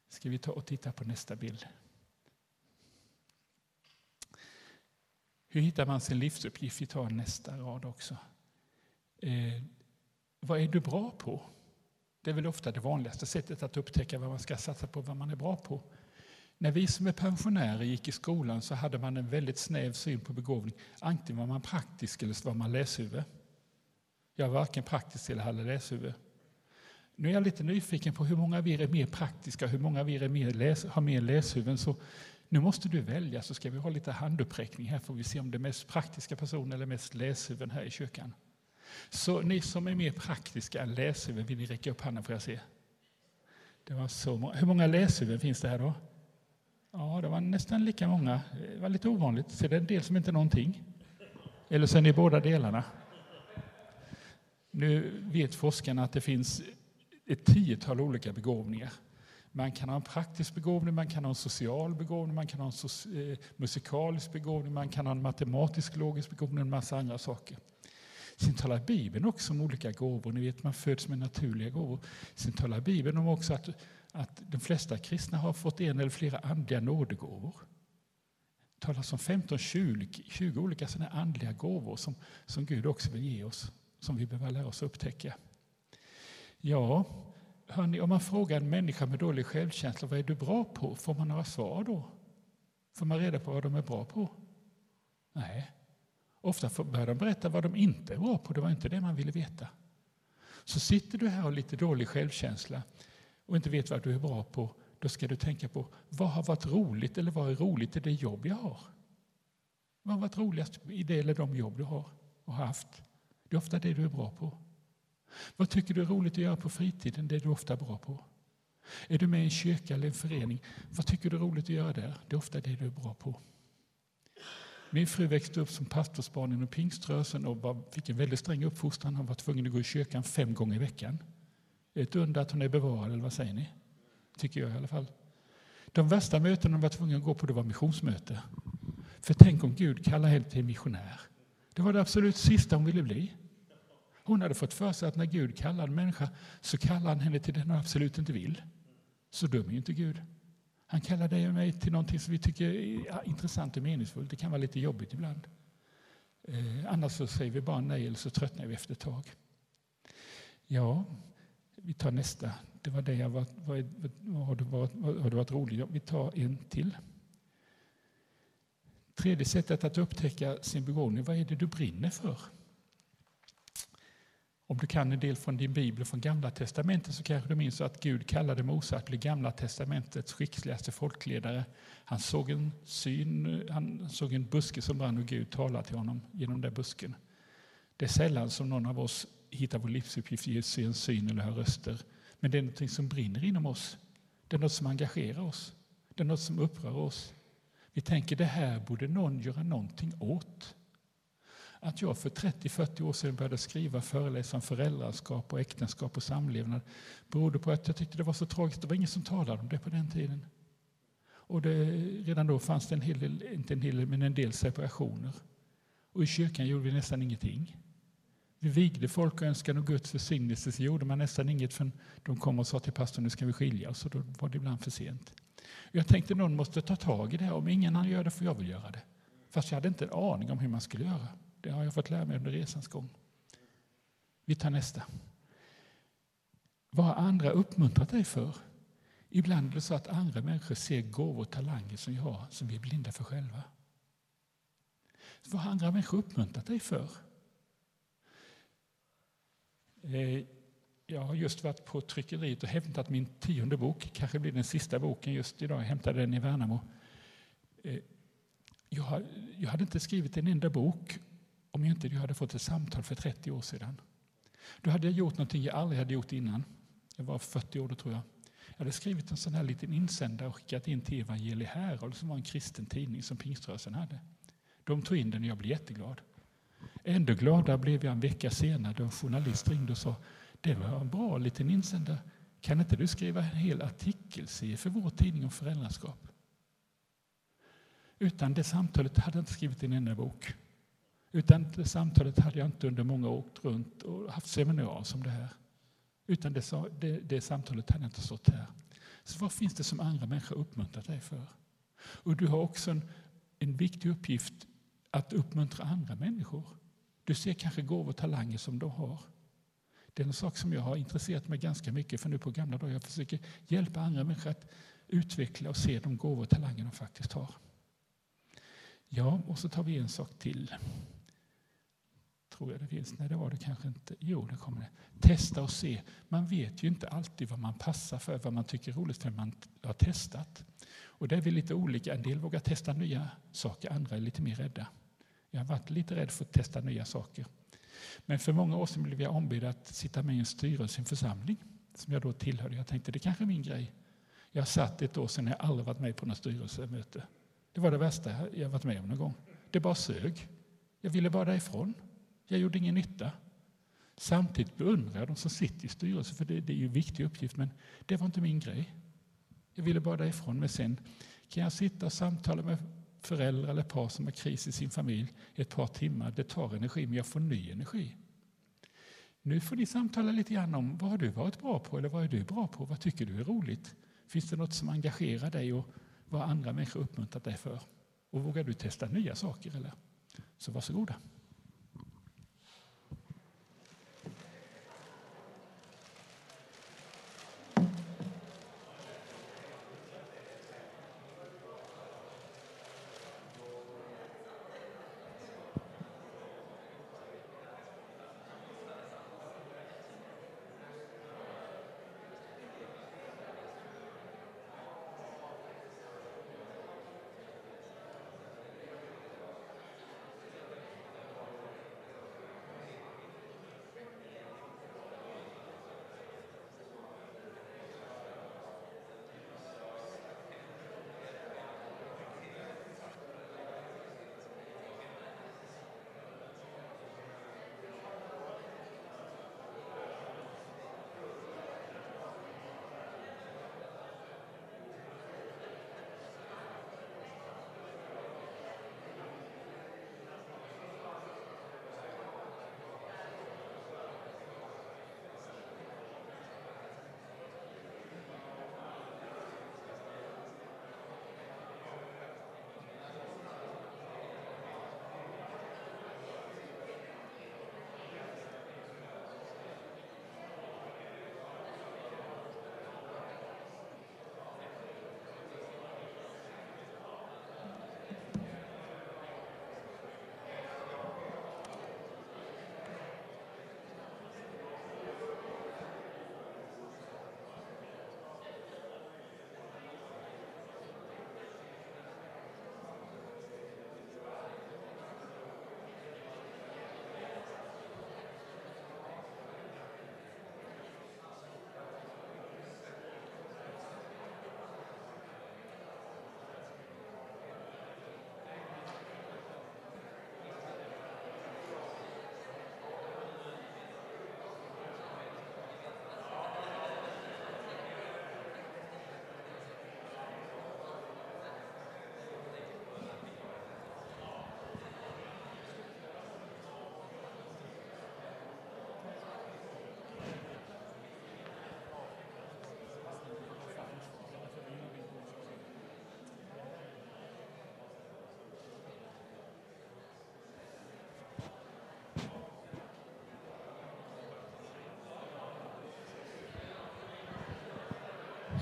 Ska vi ta och titta på nästa bild. Hur hittar man sin livsuppgift? Vi tar nästa rad också. Eh, vad är du bra på? Det är väl ofta det vanligaste sättet att upptäcka vad man ska satsa på, vad man är bra på. När vi som är pensionärer gick i skolan så hade man en väldigt snäv syn på begåvning. Antingen var man praktisk eller så var man läshuvud. Jag var varken praktisk eller hade läshuvud. Nu är jag lite nyfiken på hur många av er är mer praktiska, hur många av er är mer läs, har mer läshuvuden. Så nu måste du välja så ska vi ha lite handuppräckning här får vi se om det är mest praktiska personer eller mest läshuvuden här i kyrkan. Så ni som är mer praktiska än läshuvuden, vill ni räcka upp handen får jag se? Det var så många. Hur många läshuvuden finns det här då? Ja, det var nästan lika många. Det var lite ovanligt. Så det är en del som inte är någonting. Eller så är ni båda delarna. Nu vet forskarna att det finns ett tiotal olika begåvningar. Man kan ha en praktisk begåvning, man kan ha en social begåvning, man kan ha en eh, musikalisk begåvning, man kan ha en matematisk logisk begåvning och en massa andra saker. Sen talar Bibeln också om olika gåvor. Ni vet, man föds med naturliga gåvor. Sen talar Bibeln om också att, att de flesta kristna har fått en eller flera andliga nådegåvor. Det talas om 15-20 olika sådana andliga gåvor som, som Gud också vill ge oss, som vi behöver lära oss att upptäcka. Ja, Hörrni, om man frågar en människa med dålig självkänsla vad är du bra på, får man några svar då? Får man reda på vad de är bra på? Nej, Ofta börjar de berätta vad de inte är bra på. Det var inte det man ville veta. Så sitter du här och har lite dålig självkänsla och inte vet vad du är bra på, då ska du tänka på vad har varit roligt eller vad är roligt i det jobb jag har? Vad har varit roligast i det eller de jobb du har och har haft? Det är ofta det du är bra på. Vad tycker du är roligt att göra på fritiden? Det är du ofta bra på. Är du med i en kyrka eller en förening? Vad tycker du är roligt att göra där? Det är ofta det du är bra på. Min fru växte upp som pastorsbarn inom pingströrelsen och var, fick en väldigt sträng uppfostran. Hon var tvungen att gå i kyrkan fem gånger i veckan. Ett under att hon är bevarad, eller vad säger ni? Tycker jag i alla fall. De värsta mötena hon var tvungen att gå på det var missionsmöte. För tänk om Gud kallar henne till missionär. Det var det absolut sista hon ville bli. Hon hade fått för sig att när Gud kallar en människa så kallar han henne till det hon absolut inte vill. Så dum är ju inte Gud. Han kallar dig och mig till någonting som vi tycker är intressant och meningsfullt. Det kan vara lite jobbigt ibland. Eh, annars så säger vi bara nej eller så tröttnar vi efter ett tag. Ja, Vi tar nästa. Det var det jag var, var, var, har, det varit, har det varit roligt? Vi tar en till. Tredje sättet att upptäcka sin begåvning. Vad är det du brinner för? Om du kan en del från din bibel från Gamla testamentet så kanske du minns att Gud kallade Mose att bli Gamla testamentets skickligaste folkledare. Han såg en syn, han såg en buske som brann och Gud talade till honom genom den busken. Det är sällan som någon av oss hittar vår livsuppgift i att se en syn eller höra röster. Men det är något som brinner inom oss. Det är något som engagerar oss. Det är något som upprör oss. Vi tänker det här borde någon göra någonting åt. Att jag för 30-40 år sedan började skriva föreläsa om föräldraskap och äktenskap och samlevnad berodde på att jag tyckte det var så tragiskt. Det var ingen som talade om det på den tiden. Och det, redan då fanns det en hel del, inte en hel del, men en del separationer. Och i kyrkan gjorde vi nästan ingenting. Vi vigde folk och önskade Guds välsignelse, så gjorde man nästan inget för de kom och sa till pastorn nu ska vi skilja oss och då var det ibland för sent. Jag tänkte någon måste ta tag i det här, om ingen annan gör det får jag väl göra det. Fast jag hade inte en aning om hur man skulle göra. Det har jag fått lära mig under resans gång. Vi tar nästa. Vad har andra uppmuntrat dig för? Ibland är det så att andra människor ser gåvor och talanger som vi har, som vi är blinda för själva. Vad har andra människor uppmuntrat dig för? Eh, jag har just varit på tryckeriet och hämtat min tionde bok. kanske blir den sista boken just idag. Jag hämtade den i Värnamo. Eh, jag hade inte skrivit en enda bok om jag inte hade fått ett samtal för 30 år sedan. Då hade jag gjort någonting jag aldrig hade gjort innan. Jag var 40 år då tror jag. Jag hade skrivit en sån här liten insändare och skickat in till Evangelie Herald som var en kristen tidning som pingströrelsen hade. De tog in den och jag blev jätteglad. Ändå gladare blev jag en vecka senare då en journalist ringde och sa det var en bra liten insändare. Kan inte du skriva en hel artikelserie för vår tidning om föräldraskap? Utan det samtalet hade jag inte skrivit en enda bok. Utan det samtalet hade jag inte under många år åkt runt och haft seminarier som det här. Utan det, det, det samtalet hade jag inte stått här. Så vad finns det som andra människor uppmuntrat dig för? Och du har också en, en viktig uppgift att uppmuntra andra människor. Du ser kanske gåvor och talanger som de har. Det är en sak som jag har intresserat mig ganska mycket för nu på gamla dagar. Jag försöker hjälpa andra människor att utveckla och se de gåvor och talanger de faktiskt har. Ja, och så tar vi en sak till. Tror jag det finns. Nej, det var det kanske inte. Jo, det kommer det. Testa och se. Man vet ju inte alltid vad man passar för, vad man tycker är roligt för man har testat. Och där är vi lite olika. En del vågar testa nya saker, andra är lite mer rädda. Jag har varit lite rädd för att testa nya saker. Men för många år sedan blev jag ombedd att sitta med i en styrelse i en församling som jag då tillhörde. Jag tänkte det kanske är min grej. Jag satt ett år sedan, jag har aldrig varit med på något styrelsemöte. Det var det värsta jag varit med om någon gång. Det bara sög. Jag ville bara därifrån. Jag gjorde ingen nytta. Samtidigt beundrar jag de som sitter i styrelsen, för det, det är ju en viktig uppgift, men det var inte min grej. Jag ville bara därifrån. Men sen kan jag sitta och samtala med föräldrar eller par som har kris i sin familj i ett par timmar. Det tar energi, men jag får ny energi. Nu får ni samtala lite grann om vad har du varit bra på eller vad är du bra på? Vad tycker du är roligt? Finns det något som engagerar dig och vad andra människor uppmuntrat dig för? Och vågar du testa nya saker? Eller? Så varsågoda.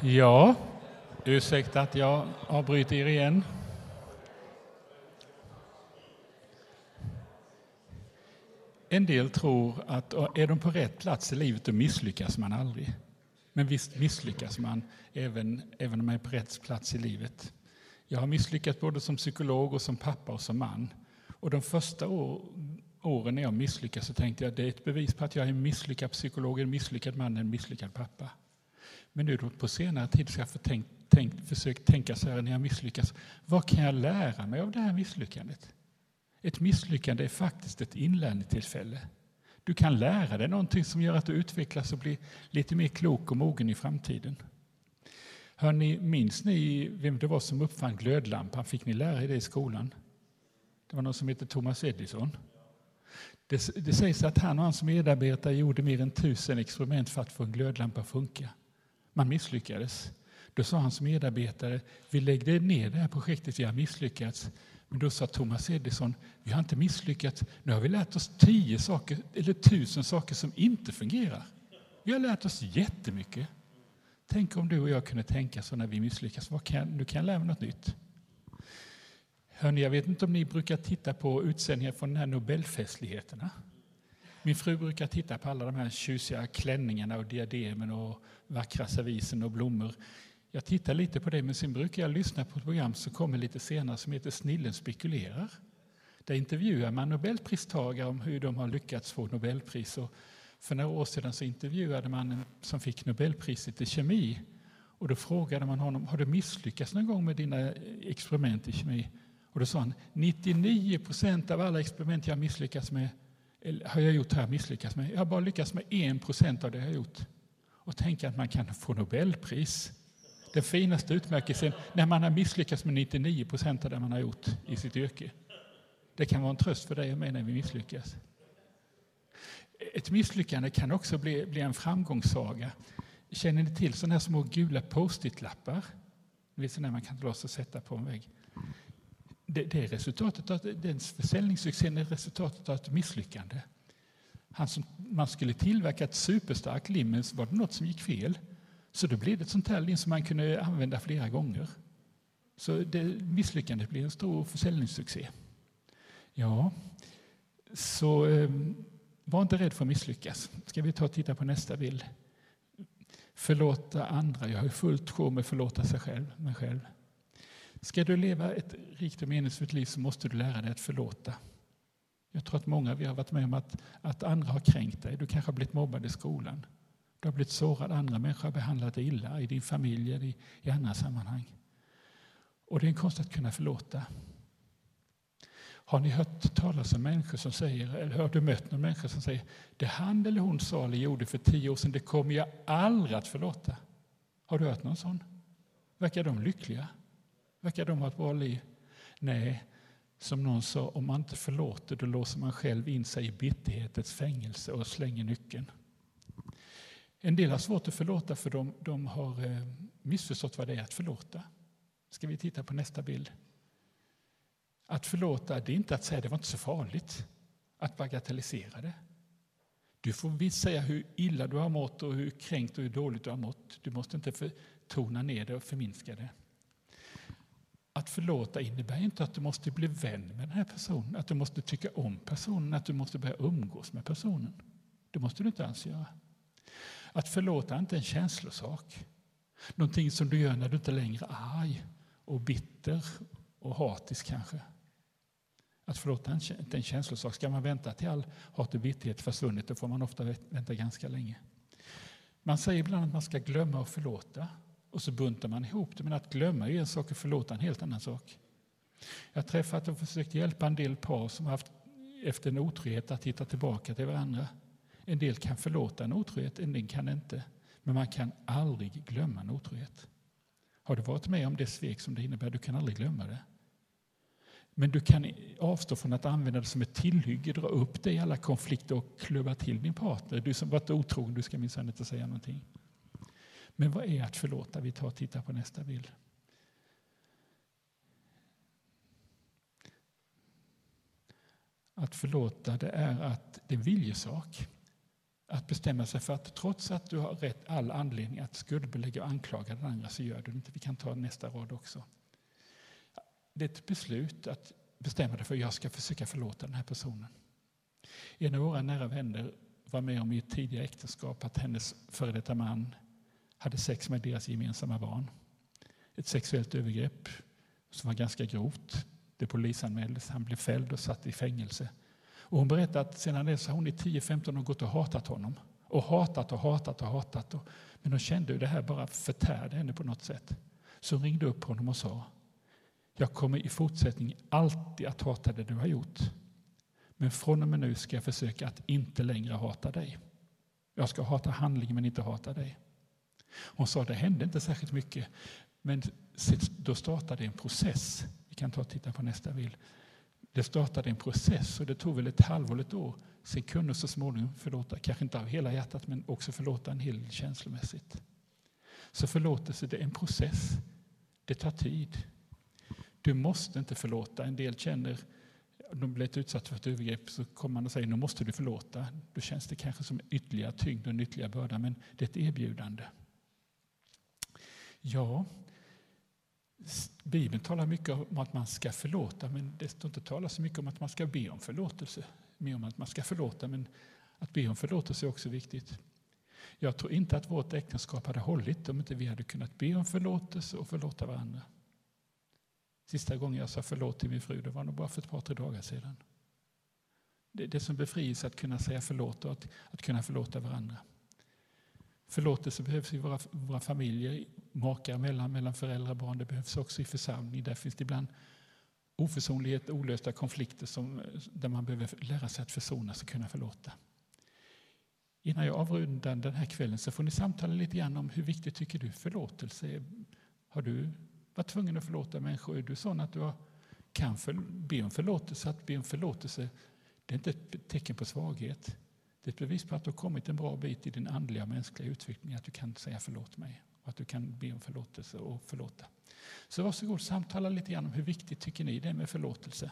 Ja, ursäkta att jag avbryter er igen. En del tror att är de på rätt plats i livet, då misslyckas man aldrig. Men visst misslyckas man även, även om man är på rätt plats i livet. Jag har misslyckats både som psykolog och som pappa och som man. Och de första år, åren när jag misslyckades så tänkte jag att det är ett bevis på att jag är en misslyckad psykolog, en misslyckad man, en misslyckad pappa. Men nu på senare tid så har jag tänkt, tänkt, försökt tänka så här när jag misslyckas. Vad kan jag lära mig av det här misslyckandet? Ett misslyckande är faktiskt ett inlärningstillfälle. Du kan lära dig någonting som gör att du utvecklas och blir lite mer klok och mogen i framtiden. Hör ni, minns ni vem det var som uppfann glödlampan? Fick ni lära er det i skolan? Det var någon som hette Thomas Edison. Det, det sägs att han och hans medarbetare gjorde mer än tusen experiment för att få en glödlampa att funka. Man misslyckades. Då sa hans medarbetare, vi lägger ner det här projektet, vi har misslyckats. Men då sa Thomas Edison, vi har inte misslyckats, nu har vi lärt oss tio saker, eller tusen saker som inte fungerar. Vi har lärt oss jättemycket. Tänk om du och jag kunde tänka så när vi misslyckas, Vad kan, nu kan jag lära mig något nytt. Hörrni, jag vet inte om ni brukar titta på utsändningar från de här Nobelfestligheterna. Min fru brukar titta på alla de här tjusiga klänningarna och diademen och vackra servisen och blommor. Jag tittar lite på det, men sen brukar jag lyssna på ett program som kommer lite senare som heter Snillen spekulerar. Där intervjuar man Nobelpristagare om hur de har lyckats få Nobelpris. Och för några år sedan så intervjuade man en som fick Nobelpriset i kemi. Och då frågade man honom, har du misslyckats någon gång med dina eh, experiment i kemi? Och då sa han, 99 procent av alla experiment jag misslyckats med har jag gjort här misslyckats med. Jag har bara lyckats med en procent av det jag har gjort. Och tänka att man kan få Nobelpris. Den finaste utmärkelsen när man har misslyckats med 99 procent av det man har gjort i sitt yrke. Det kan vara en tröst för dig och mig när vi misslyckas. Ett misslyckande kan också bli, bli en framgångssaga. Känner ni till sådana här små gula post-it-lappar? Ni vet sådana man kan dra och sätta på en vägg. Det, det är resultatet av den försäljningssuccén är resultatet av ett misslyckande. Han som, man skulle tillverka ett superstarkt lim, men var det något som gick fel. Så då blev det ett sånt här lim som man kunde använda flera gånger. Så det, misslyckandet blev en stor försäljningssuccé. Ja, så eh, var inte rädd för att misslyckas. Ska vi ta och titta på nästa bild? Förlåta andra. Jag har fullt sjå med att förlåta sig själv, mig själv. Ska du leva ett rikt och meningsfullt liv så måste du lära dig att förlåta. Jag tror att många vi har varit med om att, att andra har kränkt dig. Du kanske har blivit mobbad i skolan. Du har blivit sårad. Andra människor har behandlat dig illa i din familj eller i, i andra sammanhang. Och det är en konst att kunna förlåta. Har ni hört talas om människor som säger, eller har du mött någon människa som säger det han eller hon sa eller gjorde för tio år sedan, det kommer jag aldrig att förlåta? Har du hört någon sån? Verkar de lyckliga? Verkar de ha ett bra liv? Nej, som någon sa, om man inte förlåter då låser man själv in sig i bitterhetens fängelse och slänger nyckeln. En del har svårt att förlåta för de, de har eh, missförstått vad det är att förlåta. Ska vi titta på nästa bild? Att förlåta det är inte att säga det var inte så farligt, att bagatellisera det. Du får visst säga hur illa du har mått och hur kränkt och hur dåligt du har mått. Du måste inte tona ner det och förminska det. Att förlåta innebär inte att du måste bli vän med den här personen, att du måste tycka om personen, att du måste börja umgås med personen. Det måste du inte alls göra. Att förlåta är inte en känslosak. Någonting som du gör när du inte längre är arg och bitter och hatisk kanske. Att förlåta är inte en känslosak. Ska man vänta till all hat och bitterhet försvunnit, då får man ofta vänta ganska länge. Man säger ibland att man ska glömma och förlåta. Och så buntar man ihop det. Men att glömma är en sak, och förlåta en helt annan sak. Jag har träffat och försökt hjälpa en del par som haft efter en otrohet att hitta tillbaka till varandra. En del kan förlåta en otrohet, en del kan inte. Men man kan aldrig glömma en otrohet. Har du varit med om det svek som det innebär? Du kan aldrig glömma det. Men du kan avstå från att använda det som ett tillhygge, dra upp det i alla konflikter och klubba till din partner. Du som varit otrogen, du ska minsann inte säga någonting. Men vad är att förlåta? Vi tar och tittar på nästa bild. Att förlåta det är att det är en viljesak. Att bestämma sig för att trots att du har rätt all anledning att skuldbelägga och anklaga den andra så gör du det inte. Vi kan ta nästa rad också. Det är ett beslut att bestämma dig för att jag ska försöka förlåta den här personen. En av våra nära vänner var med om i ett tidigare äktenskap att hennes före detta man hade sex med deras gemensamma barn. Ett sexuellt övergrepp som var ganska grovt. Det polisanmäldes, han blev fälld och satt i fängelse. Och hon berättade att sedan dess har hon i 10-15 år gått och hatat honom. Och hatat och hatat och hatat. Men hon kände hur det här bara förtärde henne på något sätt. Så hon ringde upp honom och sa Jag kommer i fortsättningen alltid att hata det du har gjort. Men från och med nu ska jag försöka att inte längre hata dig. Jag ska hata handlingen men inte hata dig. Hon sa det hände inte särskilt mycket, men då startade en process. Vi kan ta och titta på nästa bild. Det startade en process och det tog väl ett halvår, ett år. Sen kunde så småningom förlåta, kanske inte av hela hjärtat, men också förlåta en hel del känslomässigt. Så förlåtelse, det är en process. Det tar tid. Du måste inte förlåta. En del känner de blivit utsatta för ett övergrepp så kommer man och säger nu måste du förlåta. Då känns det kanske som ytterligare tyngd och en ytterligare börda, men det är ett erbjudande. Ja, Bibeln talar mycket om att man ska förlåta, men det står inte talat så mycket om att man ska be om förlåtelse. Mer om att man ska förlåta, men att be om förlåtelse är också viktigt. Jag tror inte att vårt äktenskap hade hållit om inte vi hade kunnat be om förlåtelse och förlåta varandra. Sista gången jag sa förlåt till min fru det var nog bara för ett par, tre dagar sedan. Det, det som befrielse att kunna säga förlåt och att, att kunna förlåta varandra. Förlåtelse behövs i våra, våra familjer, makar emellan, mellan föräldrar och barn. Det behövs också i församling. Där finns det ibland oförsonlighet, olösta konflikter som, där man behöver lära sig att försonas och kunna förlåta. Innan jag avrundar den här kvällen så får ni samtala lite grann om hur viktigt tycker du förlåtelse är. Har du varit tvungen att förlåta människor? Är du sån att du kan för, be om förlåtelse? Att be om förlåtelse det är inte ett tecken på svaghet. Det är ett bevis på att du har kommit en bra bit i din andliga och mänskliga utveckling, att du kan säga förlåt mig att du kan be om förlåtelse och förlåta. Så varsågod, samtala lite grann om hur viktigt tycker ni det är med förlåtelse?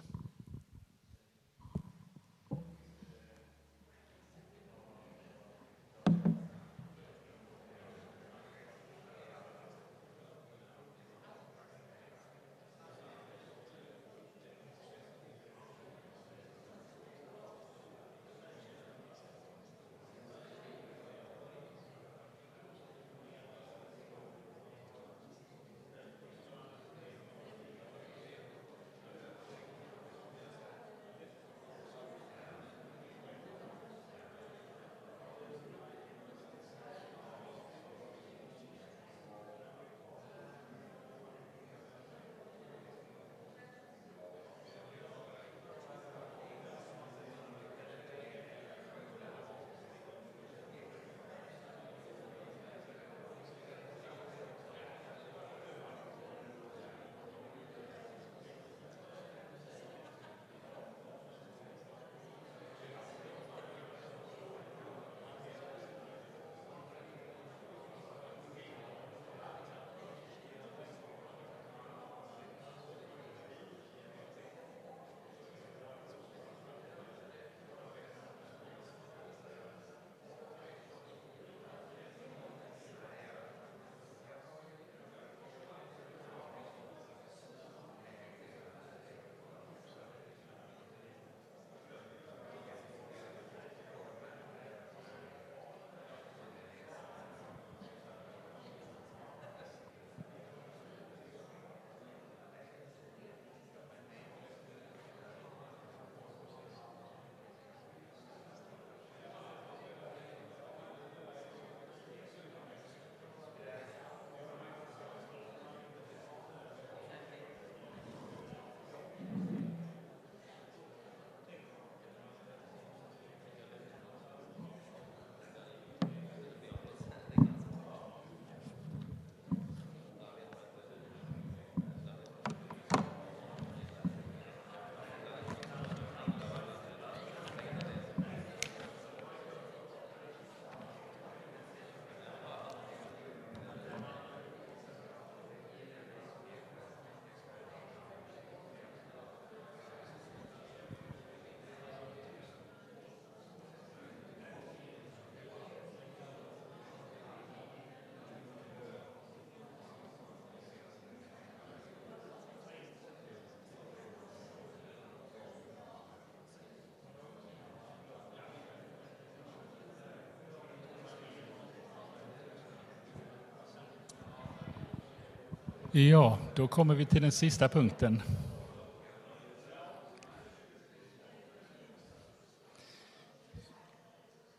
Ja, då kommer vi till den sista punkten.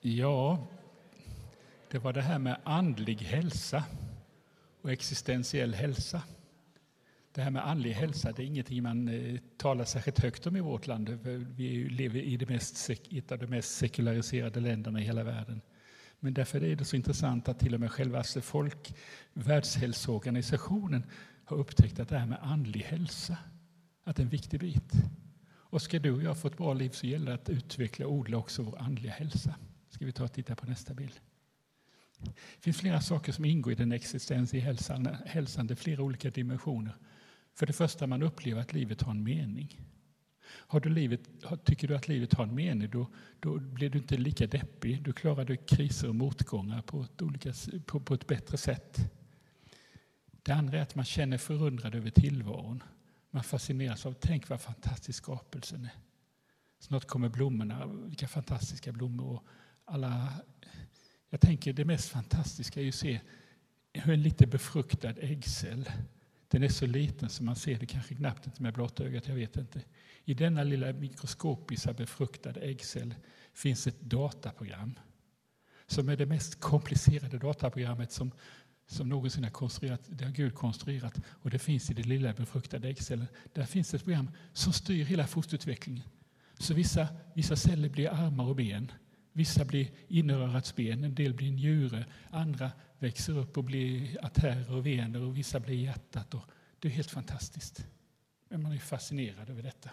Ja, det var det här med andlig hälsa och existentiell hälsa. Det här med andlig hälsa det är ingenting man eh, talar särskilt högt om i vårt land. Vi lever i det mest, ett av de mest sekulariserade länderna i hela världen. Men därför är det så intressant att till och med själva folk, Världshälsoorganisationen har upptäckt att det här med andlig hälsa att det är en viktig bit. Och ska du och jag få ett bra liv så gäller det att utveckla och odla också vår andliga hälsa. Ska vi ta och titta på nästa bild. Det finns flera saker som ingår i den existentiella hälsan. hälsan. Det är flera olika dimensioner. För det första, man upplever att livet har en mening. Har du livet, tycker du att livet har en mening, då, då blir du inte lika deppig. Då klarar du kriser och motgångar på ett, olika, på, på ett bättre sätt. Det andra är att man känner förundrad över tillvaron. Man fascineras av, tänk vad fantastisk skapelsen är. Snart kommer blommorna, vilka fantastiska blommor. Och alla, jag tänker det mest fantastiska är att se hur en lite befruktad äggcell den är så liten så man ser det kanske knappt inte med blotta ögat, jag vet inte. I denna lilla mikroskopiska befruktade äggcell finns ett dataprogram som är det mest komplicerade dataprogrammet som, som någonsin har konstruerat, det har Gud konstruerat. Och det finns i den lilla befruktade äggcellen. Där finns ett program som styr hela fosterutvecklingen. Så vissa, vissa celler blir armar och ben, vissa blir innerörats ben, en del blir njure, andra växer upp och blir artärer och vener och vissa blir hjärtat. Och det är helt fantastiskt. Men man är fascinerad över detta.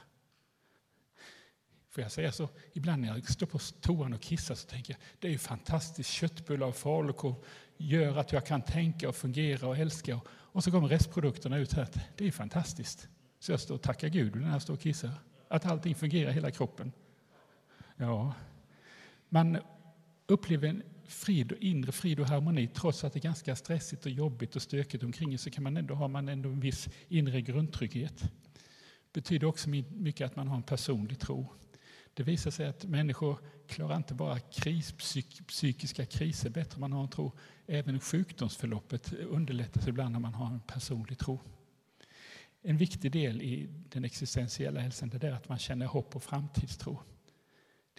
Får jag säga så? Ibland när jag står på toan och kissar så tänker jag det är ju fantastiskt. Köttbullar och falukorv gör att jag kan tänka och fungera och älska. Och så kommer restprodukterna ut här. Det är fantastiskt. Så jag står och tackar Gud när jag står och kissar. Att allting fungerar i hela kroppen. Ja, man upplever en frid, inre frid och harmoni trots att det är ganska stressigt och jobbigt och stökigt omkring så kan man ändå ha man ändå en viss inre grundtrygghet. Det betyder också mycket att man har en personlig tro. Det visar sig att människor klarar inte bara kris, psyk, psykiska kriser bättre man har en tro. Även sjukdomsförloppet underlättas ibland när man har en personlig tro. En viktig del i den existentiella hälsan är att man känner hopp och framtidstro.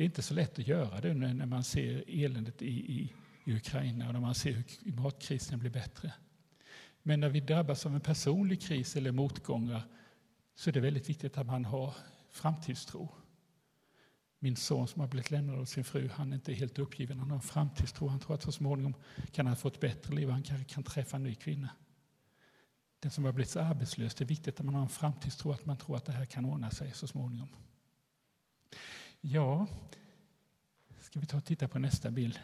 Det är inte så lätt att göra det när man ser eländet i, i, i Ukraina och när man ser hur matkrisen blir bättre. Men när vi drabbas av en personlig kris eller motgångar så är det väldigt viktigt att man har framtidstro. Min son som har blivit lämnad av sin fru, han är inte helt uppgiven. Han har en framtidstro. Han tror att så småningom kan han få ett bättre liv. Han kanske kan träffa en ny kvinna. Den som har blivit arbetslös, det är viktigt att man har en framtidstro, att man tror att det här kan ordna sig så småningom. Ja, ska vi ta och titta på nästa bild.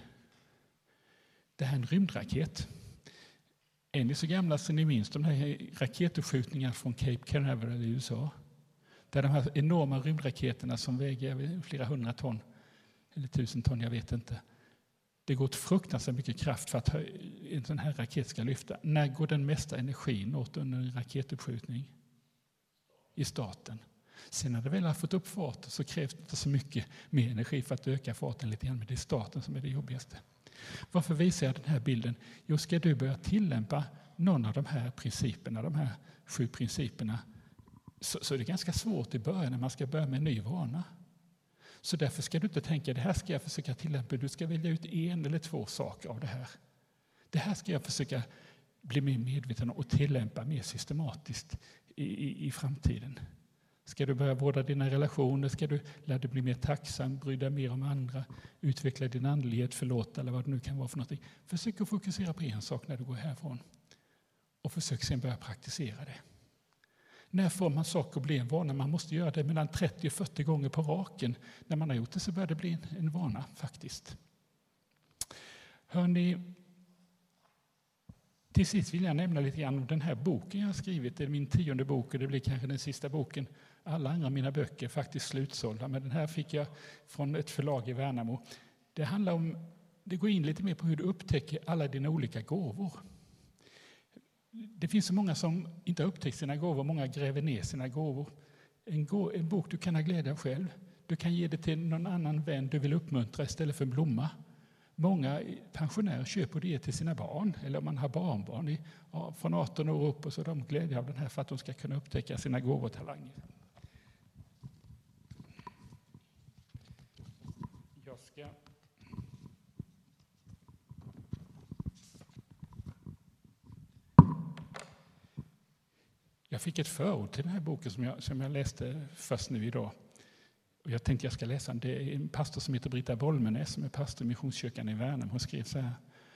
Det här är en rymdraket. Är ni så gamla så ni minns de här raketuppskjutningarna från Cape Canaveral i USA? Där de här enorma rymdraketerna som väger flera hundra ton, eller tusen ton, jag vet inte. Det går åt fruktansvärt mycket kraft för att en sån här raket ska lyfta. När går den mesta energin åt under en raketuppskjutning? I starten. Sen när det väl har fått upp farten så krävs det inte så mycket mer energi för att öka farten lite grann, men det är starten som är det jobbigaste. Varför visar jag den här bilden? Jo, ska du börja tillämpa någon av de här principerna, de här sju principerna, så, så är det ganska svårt i början när man ska börja med en ny vana. Så därför ska du inte tänka det här ska jag försöka tillämpa. Du ska välja ut en eller två saker av det här. Det här ska jag försöka bli mer medveten om och tillämpa mer systematiskt i, i, i framtiden. Ska du börja vårda dina relationer? Ska du lära dig bli mer tacksam, bry dig mer om andra, utveckla din andlighet, förlåta eller vad det nu kan vara för någonting. Försök att fokusera på en sak när du går härifrån och försök sen börja praktisera det. När får man saker att bli en vana? Man måste göra det mellan 30 och 40 gånger på raken. När man har gjort det så börjar det bli en, en vana faktiskt. Hörrni, till sist vill jag nämna lite grann om den här boken jag har skrivit. Det är min tionde bok och det blir kanske den sista boken. Alla andra mina böcker är faktiskt slutsålda, men den här fick jag från ett förlag i Värnamo. Det handlar om, det går in lite mer på hur du upptäcker alla dina olika gåvor. Det finns så många som inte har upptäckt sina gåvor, många gräver ner sina gåvor. En, gå, en bok du kan ha glädje av själv. Du kan ge det till någon annan vän du vill uppmuntra istället för en blomma. Många pensionärer köper det till sina barn, eller om man har barnbarn i, från 18 år upp, och så har de glädje av den här för att de ska kunna upptäcka sina gåvotalanger. Jag ska Jag fick ett förord till den här boken som jag, som jag läste först nu idag. Och jag tänkte jag ska läsa den. Det är en pastor som heter Brita Bolmenäs som är pastor i Missionskyrkan i Värnamo. Hon skrev så här.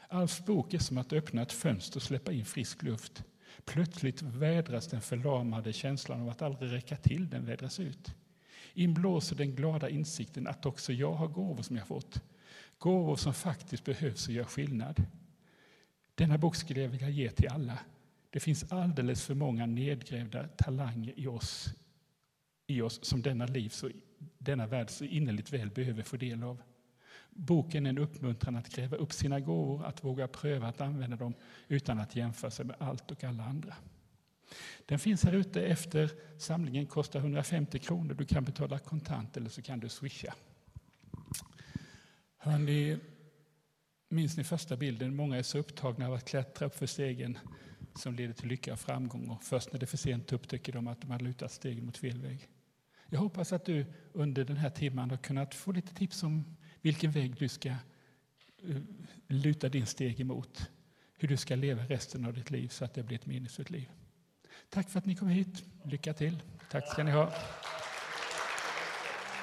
Alfs bok är som att öppna ett fönster och släppa in frisk luft. Plötsligt vädras den förlamade känslan av att aldrig räcka till, den vädras ut. Inblåser den glada insikten att också jag har gåvor som jag fått. Gåvor som faktiskt behövs och gör skillnad. Denna bok skulle jag vilja ge till alla. Det finns alldeles för många nedgrävda talanger i oss, i oss som denna, liv så, denna värld så innerligt väl behöver få del av. Boken är en uppmuntran att gräva upp sina gåvor, att våga pröva att använda dem utan att jämföra sig med allt och alla andra. Den finns här ute efter samlingen, kostar 150 kronor. Du kan betala kontant eller så kan du swisha. Hörrni, minns ni första bilden? Många är så upptagna av att klättra upp för stegen som leder till lycka och framgång. Och först när det är för sent upptäcker de att de har lutat stegen mot fel väg. Jag hoppas att du under den här timmen har kunnat få lite tips om vilken väg du ska eh, luta din steg emot. Hur du ska leva resten av ditt liv så att det blir ett meningsfullt liv. Tack för att ni kom hit. Lycka till. Tack ska ni ha.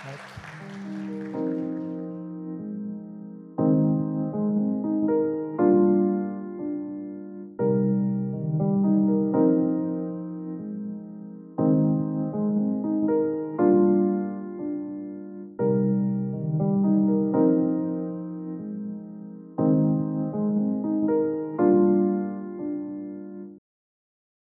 Tack.